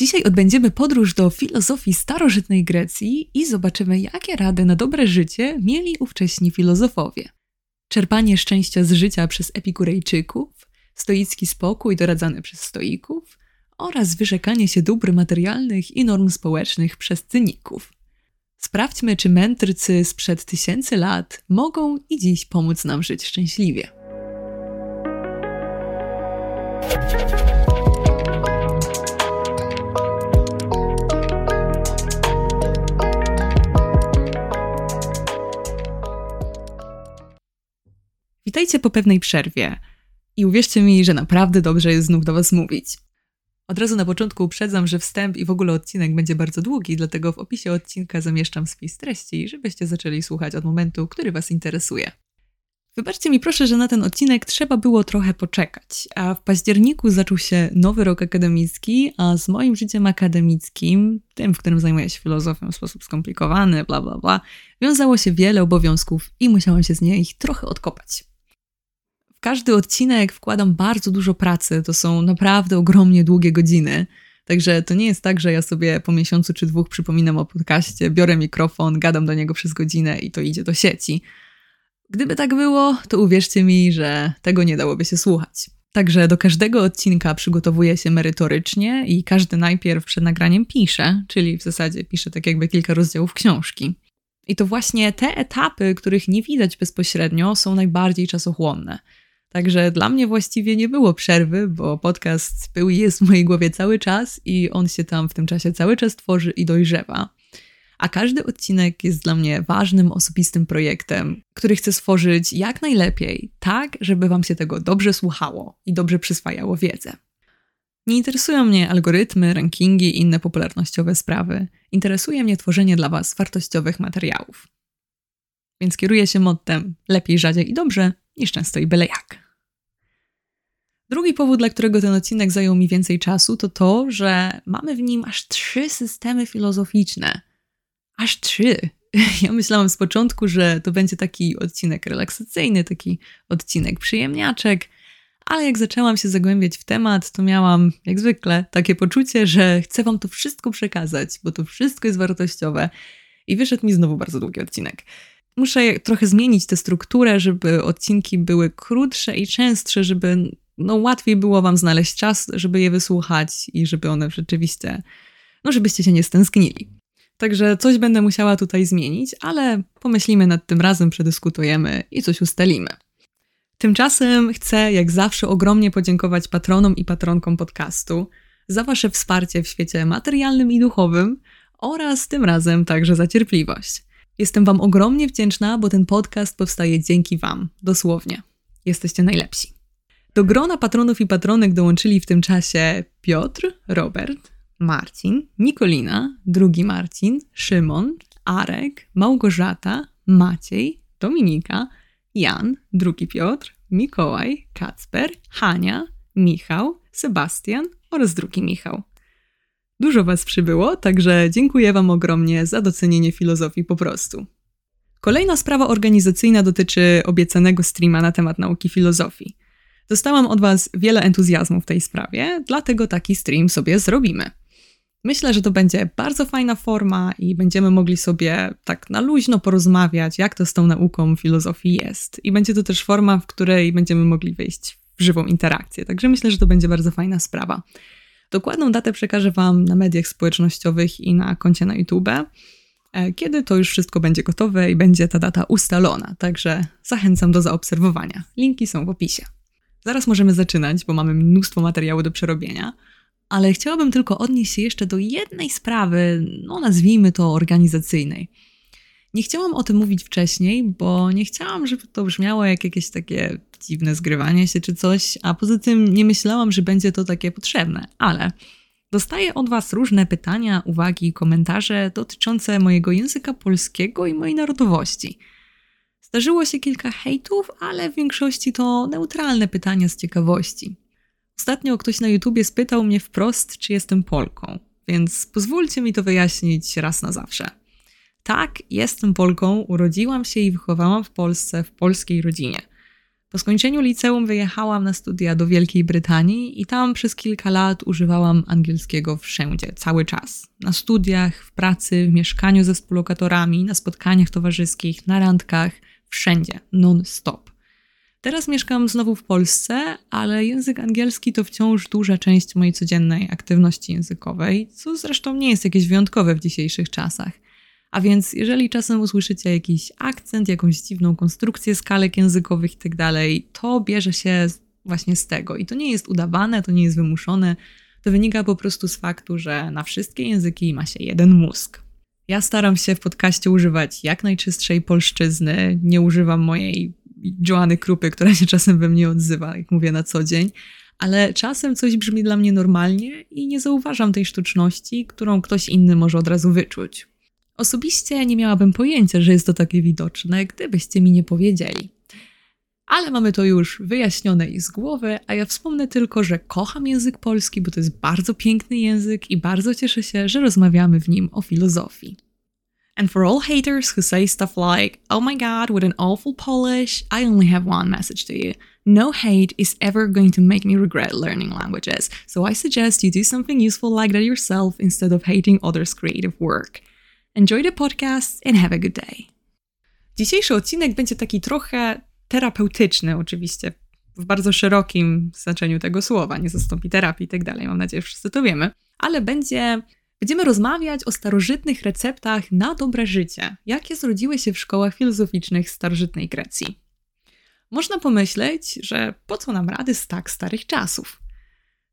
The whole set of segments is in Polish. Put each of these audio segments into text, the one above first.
Dzisiaj odbędziemy podróż do filozofii starożytnej Grecji i zobaczymy, jakie rady na dobre życie mieli ówcześni filozofowie. Czerpanie szczęścia z życia przez epikurejczyków, stoicki spokój doradzany przez stoików oraz wyrzekanie się dóbr materialnych i norm społecznych przez cyników. Sprawdźmy, czy mędrcy sprzed tysięcy lat mogą i dziś pomóc nam żyć szczęśliwie. Witajcie po pewnej przerwie. I uwierzcie mi, że naprawdę dobrze jest znów do Was mówić. Od razu na początku uprzedzam, że wstęp i w ogóle odcinek będzie bardzo długi, dlatego w opisie odcinka zamieszczam spis treści, żebyście zaczęli słuchać od momentu, który Was interesuje. Wybaczcie mi proszę, że na ten odcinek trzeba było trochę poczekać, a w październiku zaczął się nowy rok akademicki, a z moim życiem akademickim, tym, w którym zajmuję się filozofią w sposób skomplikowany, bla bla bla, wiązało się wiele obowiązków i musiałam się z nich trochę odkopać. Każdy odcinek wkładam bardzo dużo pracy, to są naprawdę ogromnie długie godziny. Także to nie jest tak, że ja sobie po miesiącu czy dwóch przypominam o podcaście, biorę mikrofon, gadam do niego przez godzinę i to idzie do sieci. Gdyby tak było, to uwierzcie mi, że tego nie dałoby się słuchać. Także do każdego odcinka przygotowuję się merytorycznie i każdy najpierw przed nagraniem pisze, czyli w zasadzie piszę tak jakby kilka rozdziałów książki. I to właśnie te etapy, których nie widać bezpośrednio, są najbardziej czasochłonne. Także dla mnie właściwie nie było przerwy, bo podcast był i jest w mojej głowie cały czas i on się tam w tym czasie cały czas tworzy i dojrzewa. A każdy odcinek jest dla mnie ważnym, osobistym projektem, który chcę stworzyć jak najlepiej, tak, żeby Wam się tego dobrze słuchało i dobrze przyswajało wiedzę. Nie interesują mnie algorytmy, rankingi i inne popularnościowe sprawy. Interesuje mnie tworzenie dla Was wartościowych materiałów. Więc kieruję się mottem lepiej rzadziej i dobrze niż często i byle jak. Drugi powód, dla którego ten odcinek zajął mi więcej czasu, to to, że mamy w nim aż trzy systemy filozoficzne. Aż trzy. Ja myślałam z początku, że to będzie taki odcinek relaksacyjny, taki odcinek przyjemniaczek, ale jak zaczęłam się zagłębiać w temat, to miałam, jak zwykle, takie poczucie, że chcę Wam to wszystko przekazać, bo to wszystko jest wartościowe. I wyszedł mi znowu bardzo długi odcinek. Muszę trochę zmienić tę strukturę, żeby odcinki były krótsze i częstsze, żeby no, łatwiej było Wam znaleźć czas, żeby je wysłuchać i żeby one rzeczywiście, no, żebyście się nie stęsknili. Także coś będę musiała tutaj zmienić, ale pomyślimy nad tym razem, przedyskutujemy i coś ustalimy. Tymczasem chcę, jak zawsze, ogromnie podziękować patronom i patronkom podcastu za Wasze wsparcie w świecie materialnym i duchowym oraz tym razem także za cierpliwość. Jestem Wam ogromnie wdzięczna, bo ten podcast powstaje dzięki Wam, dosłownie. Jesteście najlepsi. Do grona patronów i patronek dołączyli w tym czasie Piotr, Robert, Marcin, Nikolina, drugi Marcin, Szymon, Arek, Małgorzata, Maciej, Dominika, Jan, drugi Piotr, Mikołaj, Kacper, Hania, Michał, Sebastian oraz drugi Michał. Dużo Was przybyło, także dziękuję Wam ogromnie za docenienie filozofii po prostu. Kolejna sprawa organizacyjna dotyczy obiecanego streama na temat nauki filozofii. Dostałam od Was wiele entuzjazmu w tej sprawie, dlatego taki stream sobie zrobimy. Myślę, że to będzie bardzo fajna forma i będziemy mogli sobie tak na luźno porozmawiać, jak to z tą nauką filozofii jest. I będzie to też forma, w której będziemy mogli wejść w żywą interakcję. Także myślę, że to będzie bardzo fajna sprawa. Dokładną datę przekażę Wam na mediach społecznościowych i na koncie na YouTube, e, kiedy to już wszystko będzie gotowe i będzie ta data ustalona. Także zachęcam do zaobserwowania. Linki są w opisie. Zaraz możemy zaczynać, bo mamy mnóstwo materiału do przerobienia, ale chciałabym tylko odnieść się jeszcze do jednej sprawy, no nazwijmy to organizacyjnej. Nie chciałam o tym mówić wcześniej, bo nie chciałam, żeby to brzmiało jak jakieś takie dziwne zgrywanie się czy coś, a poza tym nie myślałam, że będzie to takie potrzebne, ale dostaję od Was różne pytania, uwagi i komentarze dotyczące mojego języka polskiego i mojej narodowości. Zdarzyło się kilka hejtów, ale w większości to neutralne pytania z ciekawości. Ostatnio ktoś na YouTubie spytał mnie wprost, czy jestem Polką, więc pozwólcie mi to wyjaśnić raz na zawsze. Tak, jestem Polką, urodziłam się i wychowałam w Polsce, w polskiej rodzinie. Po skończeniu liceum wyjechałam na studia do Wielkiej Brytanii i tam przez kilka lat używałam angielskiego wszędzie, cały czas. Na studiach, w pracy, w mieszkaniu ze współlokatorami, na spotkaniach towarzyskich, na randkach, wszędzie, non-stop. Teraz mieszkam znowu w Polsce, ale język angielski to wciąż duża część mojej codziennej aktywności językowej, co zresztą nie jest jakieś wyjątkowe w dzisiejszych czasach. A więc, jeżeli czasem usłyszycie jakiś akcent, jakąś dziwną konstrukcję skalek językowych itd., tak to bierze się właśnie z tego. I to nie jest udawane, to nie jest wymuszone, to wynika po prostu z faktu, że na wszystkie języki ma się jeden mózg. Ja staram się w podcaście używać jak najczystszej polszczyzny, nie używam mojej Joanny Krupy, która się czasem we mnie odzywa, jak mówię na co dzień, ale czasem coś brzmi dla mnie normalnie i nie zauważam tej sztuczności, którą ktoś inny może od razu wyczuć. Osobiście nie miałabym pojęcia, że jest to takie widoczne, gdybyście mi nie powiedzieli. Ale mamy to już wyjaśnione i z głowy, a ja wspomnę tylko, że kocham język polski, bo to jest bardzo piękny język i bardzo cieszę się, że rozmawiamy w nim o filozofii. And for all haters who say stuff like, oh my god, what an awful Polish, I only have one message to you. No hate is ever going to make me regret learning languages, so I suggest you do something useful like that yourself instead of hating others' creative work. Enjoy the podcast and have a good day. Dzisiejszy odcinek będzie taki trochę terapeutyczny, oczywiście w bardzo szerokim znaczeniu tego słowa. Nie zastąpi terapii i tak dalej. Mam nadzieję, że wszyscy to wiemy. Ale będzie, będziemy rozmawiać o starożytnych receptach na dobre życie, jakie zrodziły się w szkołach filozoficznych starożytnej Grecji. Można pomyśleć, że po co nam rady z tak starych czasów?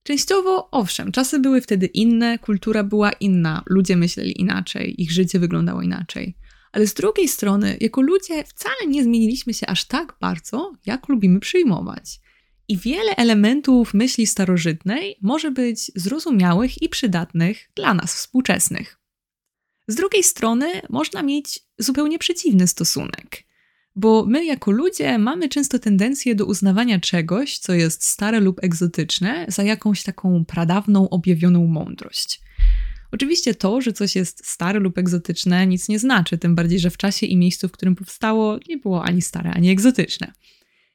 Częściowo owszem, czasy były wtedy inne, kultura była inna, ludzie myśleli inaczej, ich życie wyglądało inaczej. Ale z drugiej strony, jako ludzie wcale nie zmieniliśmy się aż tak bardzo, jak lubimy przyjmować. I wiele elementów myśli starożytnej może być zrozumiałych i przydatnych dla nas współczesnych. Z drugiej strony można mieć zupełnie przeciwny stosunek. Bo my, jako ludzie, mamy często tendencję do uznawania czegoś, co jest stare lub egzotyczne, za jakąś taką pradawną, objawioną mądrość. Oczywiście to, że coś jest stare lub egzotyczne, nic nie znaczy, tym bardziej, że w czasie i miejscu, w którym powstało, nie było ani stare, ani egzotyczne.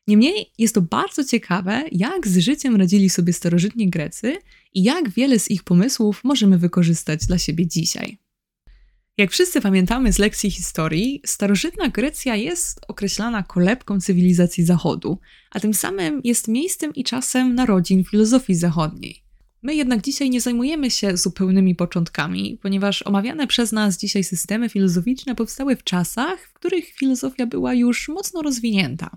Niemniej jest to bardzo ciekawe, jak z życiem radzili sobie starożytni Grecy i jak wiele z ich pomysłów możemy wykorzystać dla siebie dzisiaj. Jak wszyscy pamiętamy z lekcji historii, starożytna Grecja jest określana kolebką cywilizacji Zachodu, a tym samym jest miejscem i czasem narodzin filozofii zachodniej. My jednak dzisiaj nie zajmujemy się zupełnymi początkami, ponieważ omawiane przez nas dzisiaj systemy filozoficzne powstały w czasach, w których filozofia była już mocno rozwinięta.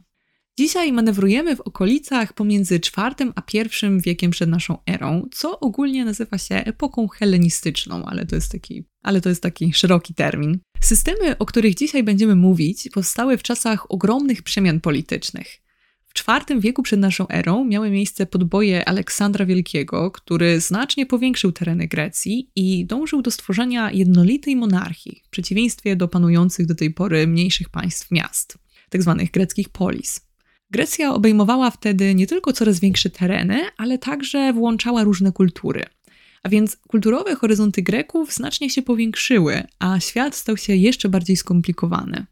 Dzisiaj manewrujemy w okolicach pomiędzy IV a I wiekiem przed naszą erą, co ogólnie nazywa się epoką hellenistyczną, ale to jest taki, ale to jest taki szeroki termin. Systemy, o których dzisiaj będziemy mówić, powstały w czasach ogromnych przemian politycznych. W IV wieku przed naszą erą miały miejsce podboje Aleksandra Wielkiego, który znacznie powiększył tereny Grecji i dążył do stworzenia jednolitej monarchii, w przeciwieństwie do panujących do tej pory mniejszych państw miast, tzw. Tak greckich polis. Grecja obejmowała wtedy nie tylko coraz większe tereny, ale także włączała różne kultury. A więc kulturowe horyzonty Greków znacznie się powiększyły, a świat stał się jeszcze bardziej skomplikowany.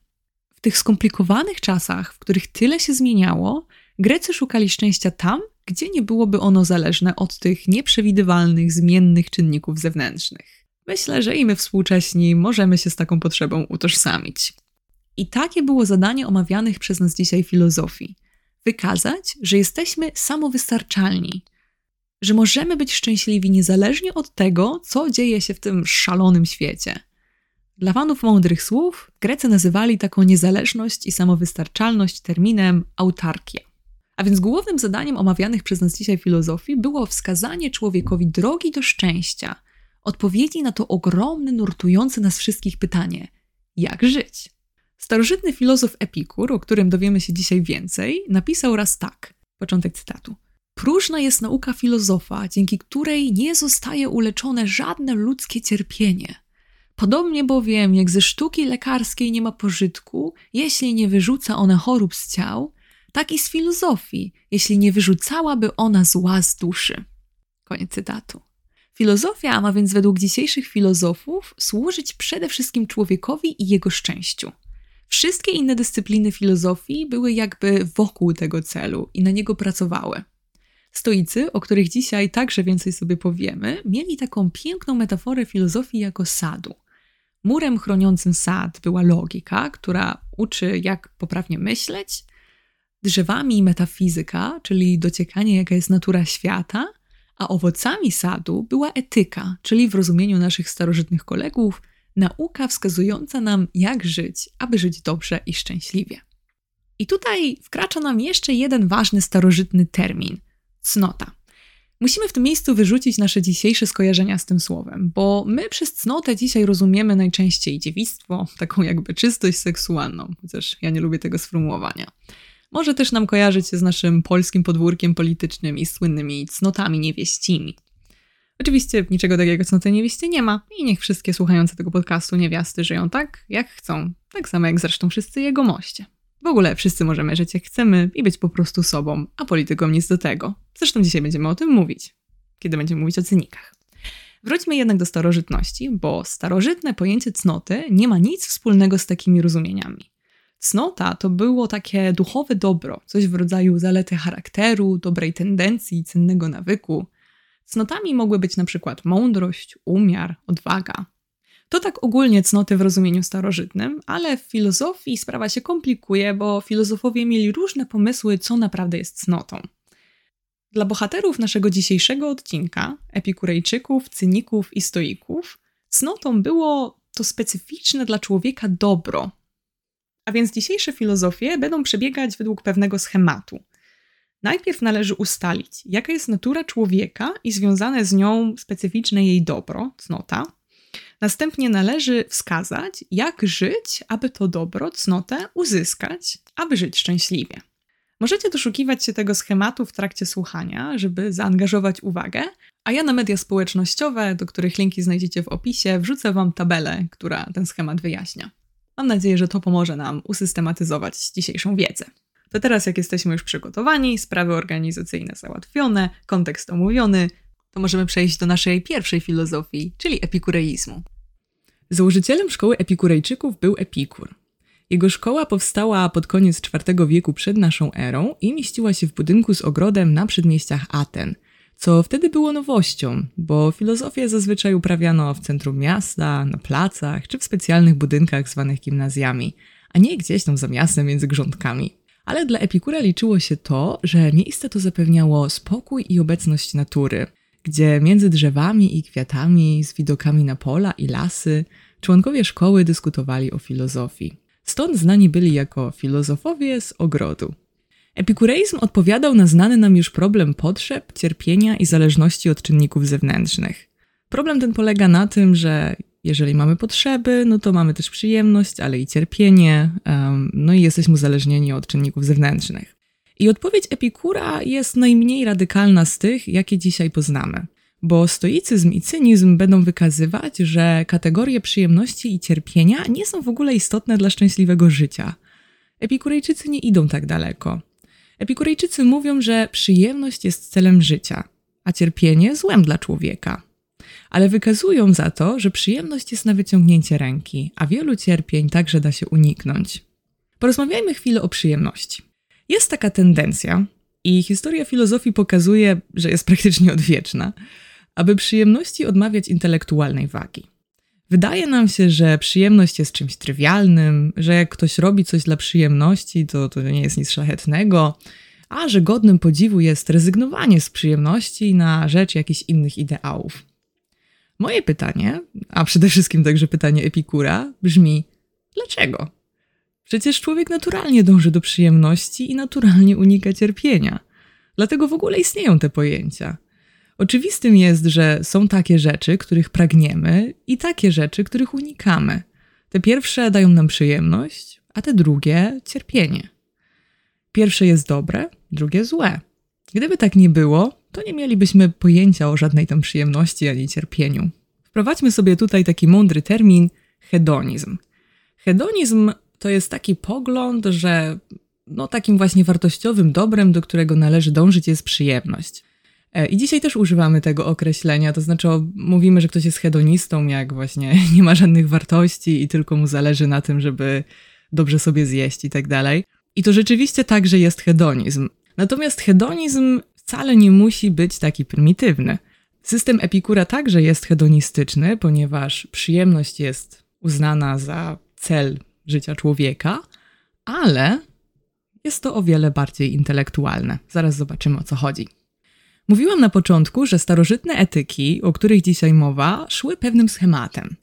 W tych skomplikowanych czasach, w których tyle się zmieniało, Grecy szukali szczęścia tam, gdzie nie byłoby ono zależne od tych nieprzewidywalnych, zmiennych czynników zewnętrznych. Myślę, że i my współcześni możemy się z taką potrzebą utożsamić. I takie było zadanie omawianych przez nas dzisiaj filozofii wykazać, że jesteśmy samowystarczalni, że możemy być szczęśliwi niezależnie od tego, co dzieje się w tym szalonym świecie. Dla fanów mądrych słów Grecy nazywali taką niezależność i samowystarczalność terminem autarkia. A więc głównym zadaniem omawianych przez nas dzisiaj filozofii było wskazanie człowiekowi drogi do szczęścia, odpowiedzi na to ogromne, nurtujące nas wszystkich pytanie: jak żyć? Starożytny filozof Epikur, o którym dowiemy się dzisiaj więcej, napisał raz tak. Początek cytatu. Próżna jest nauka filozofa, dzięki której nie zostaje uleczone żadne ludzkie cierpienie. Podobnie bowiem jak ze sztuki lekarskiej nie ma pożytku, jeśli nie wyrzuca ona chorób z ciał, tak i z filozofii, jeśli nie wyrzucałaby ona zła z duszy. Koniec cytatu. Filozofia ma więc według dzisiejszych filozofów służyć przede wszystkim człowiekowi i jego szczęściu. Wszystkie inne dyscypliny filozofii były jakby wokół tego celu i na niego pracowały. Stoicy, o których dzisiaj także więcej sobie powiemy, mieli taką piękną metaforę filozofii jako sadu. Murem chroniącym sad była logika, która uczy, jak poprawnie myśleć, drzewami metafizyka, czyli dociekanie, jaka jest natura świata, a owocami sadu była etyka, czyli w rozumieniu naszych starożytnych kolegów, nauka wskazująca nam, jak żyć, aby żyć dobrze i szczęśliwie. I tutaj wkracza nam jeszcze jeden ważny starożytny termin cnota. Musimy w tym miejscu wyrzucić nasze dzisiejsze skojarzenia z tym słowem, bo my przez cnotę dzisiaj rozumiemy najczęściej dziewictwo, taką jakby czystość seksualną, chociaż ja nie lubię tego sformułowania. Może też nam kojarzyć się z naszym polskim podwórkiem politycznym i słynnymi cnotami niewieścimi. Oczywiście niczego takiego cnoty niewieście nie ma i niech wszystkie słuchające tego podcastu niewiasty żyją tak, jak chcą, tak samo jak zresztą wszyscy jego moście. W ogóle wszyscy możemy żyć jak chcemy i być po prostu sobą, a politykom nic do tego. Zresztą dzisiaj będziemy o tym mówić, kiedy będziemy mówić o cynikach. Wróćmy jednak do starożytności, bo starożytne pojęcie cnoty nie ma nic wspólnego z takimi rozumieniami. Cnota to było takie duchowe dobro, coś w rodzaju zalety charakteru, dobrej tendencji, cennego nawyku. Cnotami mogły być na przykład mądrość, umiar, odwaga. To tak ogólnie cnoty w rozumieniu starożytnym, ale w filozofii sprawa się komplikuje, bo filozofowie mieli różne pomysły, co naprawdę jest cnotą. Dla bohaterów naszego dzisiejszego odcinka, epikurejczyków, cyników i stoików, cnotą było to specyficzne dla człowieka dobro. A więc dzisiejsze filozofie będą przebiegać według pewnego schematu. Najpierw należy ustalić, jaka jest natura człowieka i związane z nią specyficzne jej dobro, cnota. Następnie należy wskazać, jak żyć, aby to dobro, cnotę uzyskać, aby żyć szczęśliwie. Możecie doszukiwać się tego schematu w trakcie słuchania, żeby zaangażować uwagę, a ja na media społecznościowe, do których linki znajdziecie w opisie, wrzucę Wam tabelę, która ten schemat wyjaśnia. Mam nadzieję, że to pomoże nam usystematyzować dzisiejszą wiedzę. To teraz, jak jesteśmy już przygotowani, sprawy organizacyjne załatwione, kontekst omówiony, to możemy przejść do naszej pierwszej filozofii, czyli epikureizmu. Założycielem szkoły epikurejczyków był Epikur. Jego szkoła powstała pod koniec IV wieku przed naszą erą i mieściła się w budynku z ogrodem na przedmieściach Aten, co wtedy było nowością, bo filozofię zazwyczaj uprawiano w centrum miasta, na placach czy w specjalnych budynkach zwanych gimnazjami, a nie gdzieś tam za miastem między grządkami. Ale dla Epikura liczyło się to, że miejsce to zapewniało spokój i obecność natury, gdzie między drzewami i kwiatami, z widokami na pola i lasy, członkowie szkoły dyskutowali o filozofii. Stąd znani byli jako filozofowie z ogrodu. Epikureizm odpowiadał na znany nam już problem potrzeb, cierpienia i zależności od czynników zewnętrznych. Problem ten polega na tym, że jeżeli mamy potrzeby, no to mamy też przyjemność, ale i cierpienie, no i jesteśmy uzależnieni od czynników zewnętrznych. I odpowiedź Epikura jest najmniej radykalna z tych, jakie dzisiaj poznamy. Bo stoicyzm i cynizm będą wykazywać, że kategorie przyjemności i cierpienia nie są w ogóle istotne dla szczęśliwego życia. Epikurejczycy nie idą tak daleko. Epikurejczycy mówią, że przyjemność jest celem życia, a cierpienie złem dla człowieka. Ale wykazują za to, że przyjemność jest na wyciągnięcie ręki, a wielu cierpień także da się uniknąć. Porozmawiajmy chwilę o przyjemności. Jest taka tendencja, i historia filozofii pokazuje, że jest praktycznie odwieczna, aby przyjemności odmawiać intelektualnej wagi. Wydaje nam się, że przyjemność jest czymś trywialnym, że jak ktoś robi coś dla przyjemności, to, to nie jest nic szlachetnego, a że godnym podziwu jest rezygnowanie z przyjemności na rzecz jakichś innych ideałów. Moje pytanie, a przede wszystkim także pytanie Epikura, brzmi: dlaczego? Przecież człowiek naturalnie dąży do przyjemności i naturalnie unika cierpienia. Dlatego w ogóle istnieją te pojęcia. Oczywistym jest, że są takie rzeczy, których pragniemy, i takie rzeczy, których unikamy. Te pierwsze dają nam przyjemność, a te drugie cierpienie. Pierwsze jest dobre, drugie złe. Gdyby tak nie było, to nie mielibyśmy pojęcia o żadnej tam przyjemności ani cierpieniu. Wprowadźmy sobie tutaj taki mądry termin hedonizm. Hedonizm to jest taki pogląd, że no, takim właśnie wartościowym dobrem, do którego należy dążyć, jest przyjemność. E, I dzisiaj też używamy tego określenia, to znaczy mówimy, że ktoś jest hedonistą, jak właśnie nie ma żadnych wartości i tylko mu zależy na tym, żeby dobrze sobie zjeść i tak dalej. I to rzeczywiście także jest hedonizm. Natomiast hedonizm wcale nie musi być taki prymitywny. System Epikura także jest hedonistyczny, ponieważ przyjemność jest uznana za cel życia człowieka, ale jest to o wiele bardziej intelektualne. Zaraz zobaczymy o co chodzi. Mówiłam na początku, że starożytne etyki, o których dzisiaj mowa, szły pewnym schematem.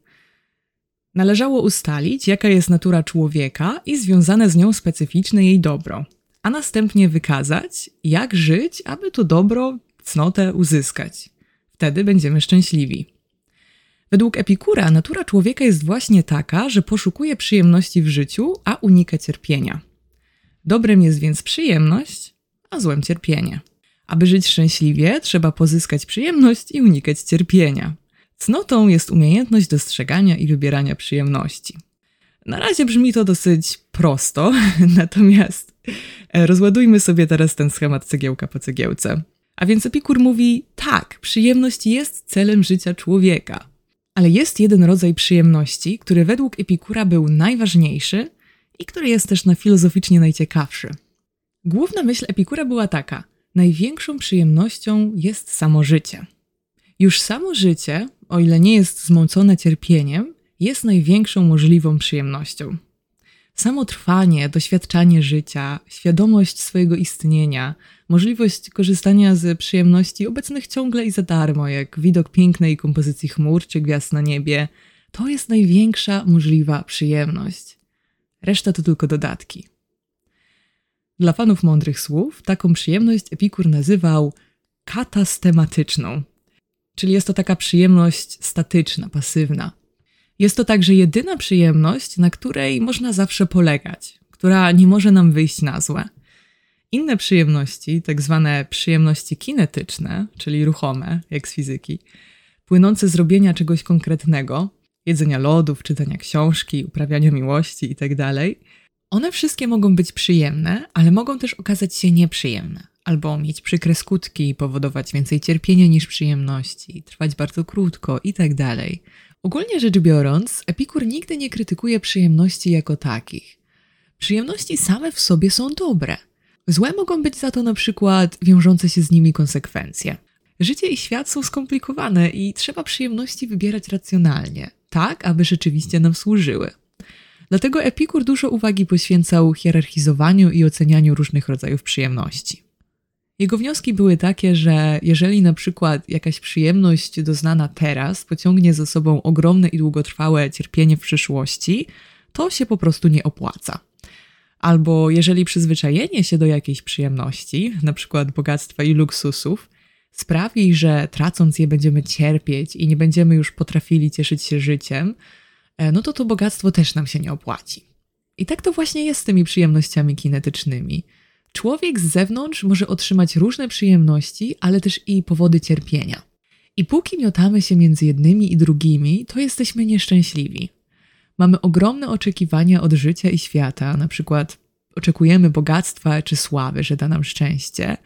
Należało ustalić, jaka jest natura człowieka i związane z nią specyficzne jej dobro, a następnie wykazać, jak żyć, aby to dobro, cnotę uzyskać. Wtedy będziemy szczęśliwi. Według Epikura natura człowieka jest właśnie taka, że poszukuje przyjemności w życiu, a unika cierpienia. Dobrem jest więc przyjemność, a złem cierpienie. Aby żyć szczęśliwie, trzeba pozyskać przyjemność i unikać cierpienia. Cnotą jest umiejętność dostrzegania i wybierania przyjemności. Na razie brzmi to dosyć prosto, natomiast rozładujmy sobie teraz ten schemat cegiełka po cegiełce. A więc Epikur mówi: tak, przyjemność jest celem życia człowieka. Ale jest jeden rodzaj przyjemności, który według Epikura był najważniejszy i który jest też na filozoficznie najciekawszy. Główna myśl Epikura była taka: największą przyjemnością jest samo życie. Już samo życie, o ile nie jest zmącone cierpieniem, jest największą możliwą przyjemnością. Samo trwanie, doświadczanie życia, świadomość swojego istnienia, możliwość korzystania z przyjemności obecnych ciągle i za darmo, jak widok pięknej kompozycji chmur czy gwiazd na niebie, to jest największa możliwa przyjemność. Reszta to tylko dodatki. Dla fanów mądrych słów taką przyjemność Epikur nazywał katastematyczną, czyli jest to taka przyjemność statyczna, pasywna. Jest to także jedyna przyjemność, na której można zawsze polegać, która nie może nam wyjść na złe. Inne przyjemności, tak zwane przyjemności kinetyczne, czyli ruchome, jak z fizyki, płynące z robienia czegoś konkretnego, jedzenia lodów, czytania książki, uprawiania miłości itd., tak one wszystkie mogą być przyjemne, ale mogą też okazać się nieprzyjemne, albo mieć przykre skutki, powodować więcej cierpienia niż przyjemności, trwać bardzo krótko itd. Ogólnie rzecz biorąc, Epikur nigdy nie krytykuje przyjemności jako takich. Przyjemności same w sobie są dobre. Złe mogą być za to na przykład wiążące się z nimi konsekwencje. Życie i świat są skomplikowane i trzeba przyjemności wybierać racjonalnie, tak aby rzeczywiście nam służyły. Dlatego Epikur dużo uwagi poświęcał hierarchizowaniu i ocenianiu różnych rodzajów przyjemności. Jego wnioski były takie, że jeżeli na przykład jakaś przyjemność doznana teraz pociągnie za sobą ogromne i długotrwałe cierpienie w przyszłości, to się po prostu nie opłaca. Albo jeżeli przyzwyczajenie się do jakiejś przyjemności, na przykład bogactwa i luksusów, sprawi, że tracąc je będziemy cierpieć i nie będziemy już potrafili cieszyć się życiem, e, no to to bogactwo też nam się nie opłaci. I tak to właśnie jest z tymi przyjemnościami kinetycznymi. Człowiek z zewnątrz może otrzymać różne przyjemności, ale też i powody cierpienia. I póki miotamy się między jednymi i drugimi, to jesteśmy nieszczęśliwi. Mamy ogromne oczekiwania od życia i świata, na przykład oczekujemy bogactwa czy sławy, że da nam szczęście,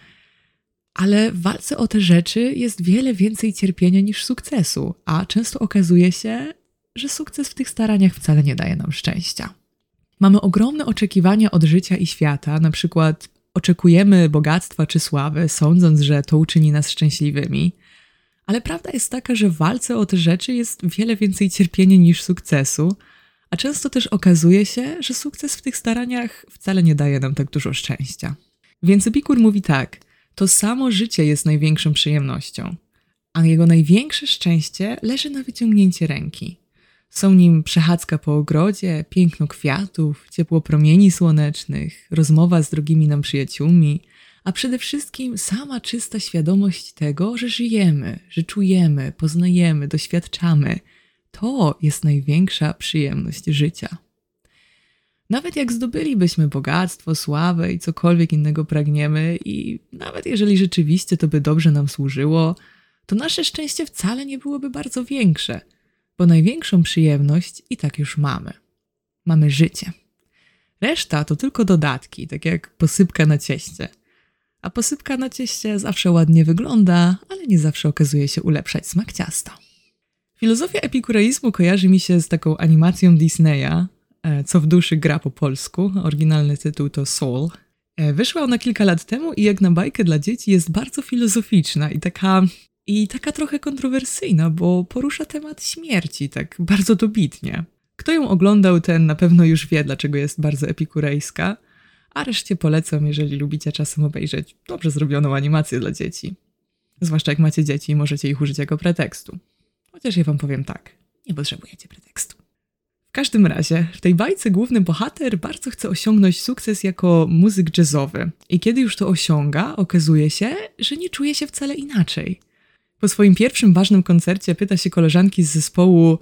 ale w walce o te rzeczy jest wiele więcej cierpienia niż sukcesu, a często okazuje się, że sukces w tych staraniach wcale nie daje nam szczęścia. Mamy ogromne oczekiwania od życia i świata, na przykład oczekujemy bogactwa czy sławy, sądząc, że to uczyni nas szczęśliwymi. Ale prawda jest taka, że w walce o te rzeczy jest wiele więcej cierpienia niż sukcesu, a często też okazuje się, że sukces w tych staraniach wcale nie daje nam tak dużo szczęścia. Więc Epikur mówi tak: to samo życie jest największą przyjemnością, a jego największe szczęście leży na wyciągnięcie ręki. Są nim przechadzka po ogrodzie, piękno kwiatów, ciepło promieni słonecznych, rozmowa z drogimi nam przyjaciółmi, a przede wszystkim sama czysta świadomość tego, że żyjemy, że czujemy, poznajemy, doświadczamy. To jest największa przyjemność życia. Nawet jak zdobylibyśmy bogactwo, sławę i cokolwiek innego pragniemy, i nawet jeżeli rzeczywiście to by dobrze nam służyło, to nasze szczęście wcale nie byłoby bardzo większe – bo największą przyjemność i tak już mamy. Mamy życie. Reszta to tylko dodatki, tak jak posypka na cieście. A posypka na cieście zawsze ładnie wygląda, ale nie zawsze okazuje się ulepszać smak ciasta. Filozofia epikureizmu kojarzy mi się z taką animacją Disneya, e, Co w duszy gra po polsku. Oryginalny tytuł to Soul. E, wyszła ona kilka lat temu i jak na bajkę dla dzieci jest bardzo filozoficzna i taka, i taka trochę kontrowersyjna, bo porusza temat śmierci tak bardzo dobitnie. Kto ją oglądał, ten na pewno już wie, dlaczego jest bardzo epikurejska, a reszcie polecam, jeżeli lubicie czasem obejrzeć dobrze zrobioną animację dla dzieci. Zwłaszcza jak macie dzieci i możecie ich użyć jako pretekstu. Chociaż ja wam powiem tak, nie potrzebujecie pretekstu. W każdym razie, w tej bajce główny bohater bardzo chce osiągnąć sukces jako muzyk jazzowy. I kiedy już to osiąga, okazuje się, że nie czuje się wcale inaczej. Po swoim pierwszym ważnym koncercie pyta się koleżanki z zespołu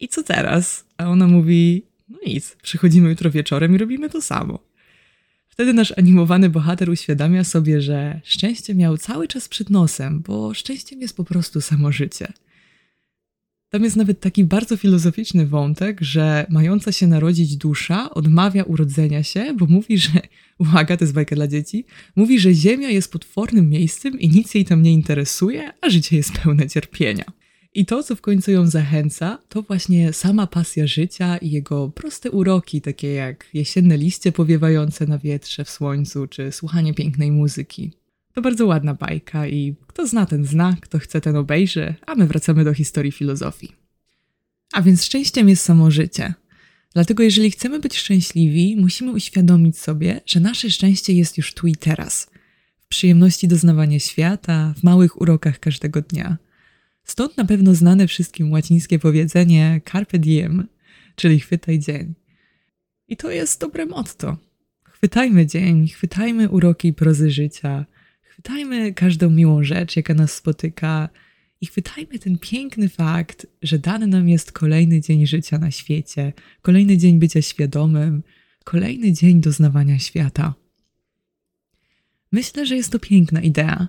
i co teraz? A ona mówi, no nic, przychodzimy jutro wieczorem i robimy to samo. Wtedy nasz animowany bohater uświadamia sobie, że szczęście miał cały czas przed nosem, bo szczęściem jest po prostu samo życie. Tam jest nawet taki bardzo filozoficzny wątek, że mająca się narodzić dusza odmawia urodzenia się, bo mówi, że, uwaga, to jest bajka dla dzieci, mówi, że Ziemia jest potwornym miejscem i nic jej tam nie interesuje, a życie jest pełne cierpienia. I to, co w końcu ją zachęca, to właśnie sama pasja życia i jego proste uroki, takie jak jesienne liście powiewające na wietrze w słońcu, czy słuchanie pięknej muzyki. To bardzo ładna bajka i kto zna, ten zna, kto chce, ten obejrzy, a my wracamy do historii filozofii. A więc szczęściem jest samo życie. Dlatego jeżeli chcemy być szczęśliwi, musimy uświadomić sobie, że nasze szczęście jest już tu i teraz. W przyjemności doznawania świata, w małych urokach każdego dnia – Stąd na pewno znane wszystkim łacińskie powiedzenie carpe diem, czyli chwytaj dzień. I to jest dobre motto. Chwytajmy dzień, chwytajmy uroki prozy życia, chwytajmy każdą miłą rzecz, jaka nas spotyka i chwytajmy ten piękny fakt, że dany nam jest kolejny dzień życia na świecie, kolejny dzień bycia świadomym, kolejny dzień doznawania świata. Myślę, że jest to piękna idea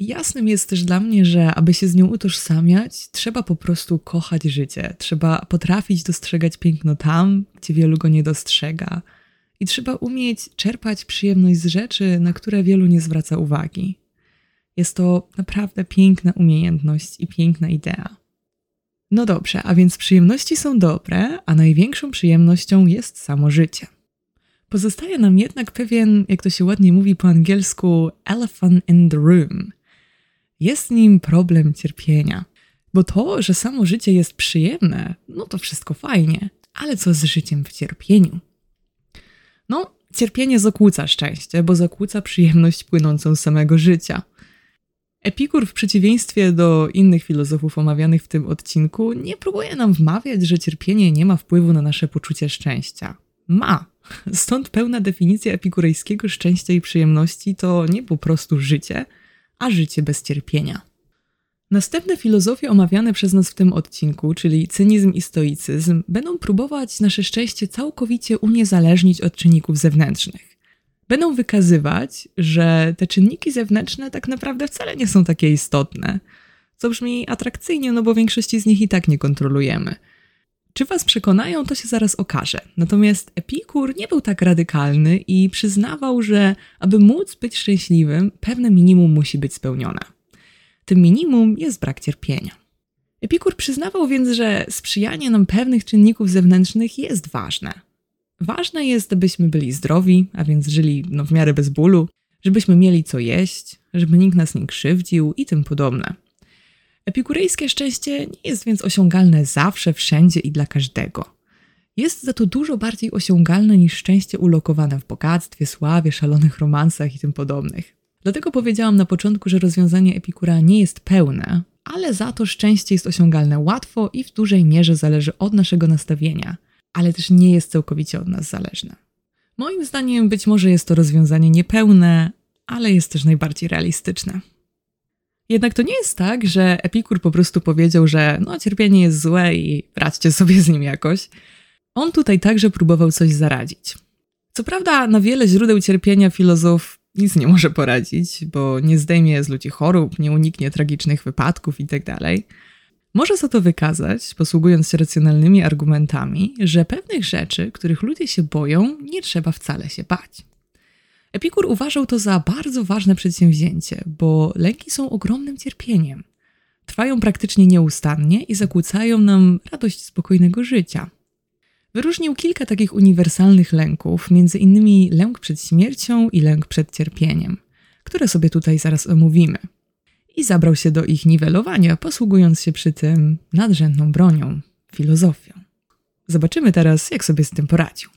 Jasnym jest też dla mnie, że aby się z nią utożsamiać, trzeba po prostu kochać życie. Trzeba potrafić dostrzegać piękno tam, gdzie wielu go nie dostrzega. I trzeba umieć czerpać przyjemność z rzeczy, na które wielu nie zwraca uwagi. Jest to naprawdę piękna umiejętność i piękna idea. No dobrze, a więc przyjemności są dobre, a największą przyjemnością jest samo życie. Pozostaje nam jednak pewien, jak to się ładnie mówi po angielsku, elephant in the room – jest nim problem cierpienia. Bo to, że samo życie jest przyjemne, no to wszystko fajnie, ale co z życiem w cierpieniu? No, cierpienie zakłóca szczęście, bo zakłóca przyjemność płynącą z samego życia. Epikur, w przeciwieństwie do innych filozofów omawianych w tym odcinku, nie próbuje nam wmawiać, że cierpienie nie ma wpływu na nasze poczucie szczęścia. Ma. Stąd pełna definicja epikurejskiego szczęścia i przyjemności to nie po prostu życie, a życie bez cierpienia. Następne filozofie omawiane przez nas w tym odcinku, czyli cynizm i stoicyzm, będą próbować nasze szczęście całkowicie uniezależnić od czynników zewnętrznych. Będą wykazywać, że te czynniki zewnętrzne tak naprawdę wcale nie są takie istotne, co brzmi atrakcyjnie, no bo większości z nich i tak nie kontrolujemy. Czy was przekonają, to się zaraz okaże. Natomiast Epikur nie był tak radykalny i przyznawał, że aby móc być szczęśliwym, pewne minimum musi być spełnione. Tym minimum jest brak cierpienia. Epikur przyznawał więc, że sprzyjanie nam pewnych czynników zewnętrznych jest ważne. Ważne jest, abyśmy byli zdrowi, a więc żyli no, w miarę bez bólu, żebyśmy mieli co jeść, żeby nikt nas nie krzywdził i tym podobne. Epikurejskie szczęście nie jest więc osiągalne zawsze, wszędzie i dla każdego. Jest za to dużo bardziej osiągalne niż szczęście ulokowane w bogactwie, sławie, szalonych romansach i tym podobnych. Dlatego powiedziałam na początku, że rozwiązanie Epikura nie jest pełne, ale za to szczęście jest osiągalne łatwo i w dużej mierze zależy od naszego nastawienia, ale też nie jest całkowicie od nas zależne. Moim zdaniem być może jest to rozwiązanie niepełne, ale jest też najbardziej realistyczne. Jednak to nie jest tak, że Epikur po prostu powiedział, że no, cierpienie jest złe i radźcie sobie z nim jakoś. On tutaj także próbował coś zaradzić. Co prawda, na wiele źródeł cierpienia filozof nic nie może poradzić, bo nie zdejmie z ludzi chorób, nie uniknie tragicznych wypadków itd. Tak może za to wykazać, posługując się racjonalnymi argumentami, że pewnych rzeczy, których ludzie się boją, nie trzeba wcale się bać. Epikur uważał to za bardzo ważne przedsięwzięcie, bo lęki są ogromnym cierpieniem. Trwają praktycznie nieustannie i zakłócają nam radość spokojnego życia. Wyróżnił kilka takich uniwersalnych lęków, między innymi lęk przed śmiercią i lęk przed cierpieniem, które sobie tutaj zaraz omówimy. I zabrał się do ich niwelowania, posługując się przy tym nadrzędną bronią filozofią. Zobaczymy teraz, jak sobie z tym poradził.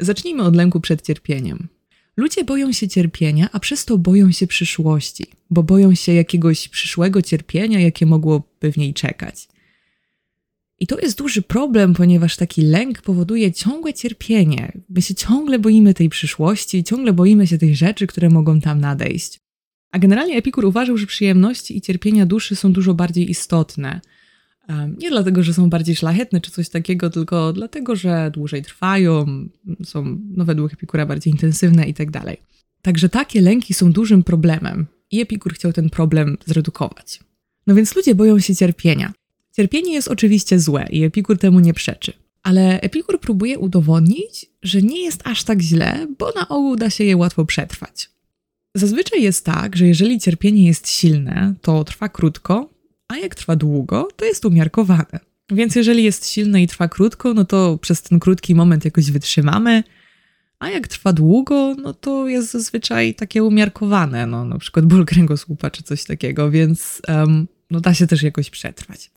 Zacznijmy od lęku przed cierpieniem. Ludzie boją się cierpienia, a przez to boją się przyszłości, bo boją się jakiegoś przyszłego cierpienia, jakie mogłoby w niej czekać. I to jest duży problem, ponieważ taki lęk powoduje ciągłe cierpienie. My się ciągle boimy tej przyszłości, ciągle boimy się tych rzeczy, które mogą tam nadejść. A generalnie Epikur uważał, że przyjemności i cierpienia duszy są dużo bardziej istotne. Nie dlatego, że są bardziej szlachetne czy coś takiego, tylko dlatego, że dłużej trwają, są no, według Epikura bardziej intensywne i tak. Także takie lęki są dużym problemem i Epikur chciał ten problem zredukować. No więc ludzie boją się cierpienia. Cierpienie jest oczywiście złe i Epikur temu nie przeczy. Ale Epikur próbuje udowodnić, że nie jest aż tak źle, bo na ogół da się je łatwo przetrwać. Zazwyczaj jest tak, że jeżeli cierpienie jest silne, to trwa krótko, a jak trwa długo, to jest umiarkowane. Więc jeżeli jest silne i trwa krótko, no to przez ten krótki moment jakoś wytrzymamy, a jak trwa długo, no to jest zazwyczaj takie umiarkowane, no na przykład ból kręgosłupa czy coś takiego, więc um, no da się też jakoś przetrwać.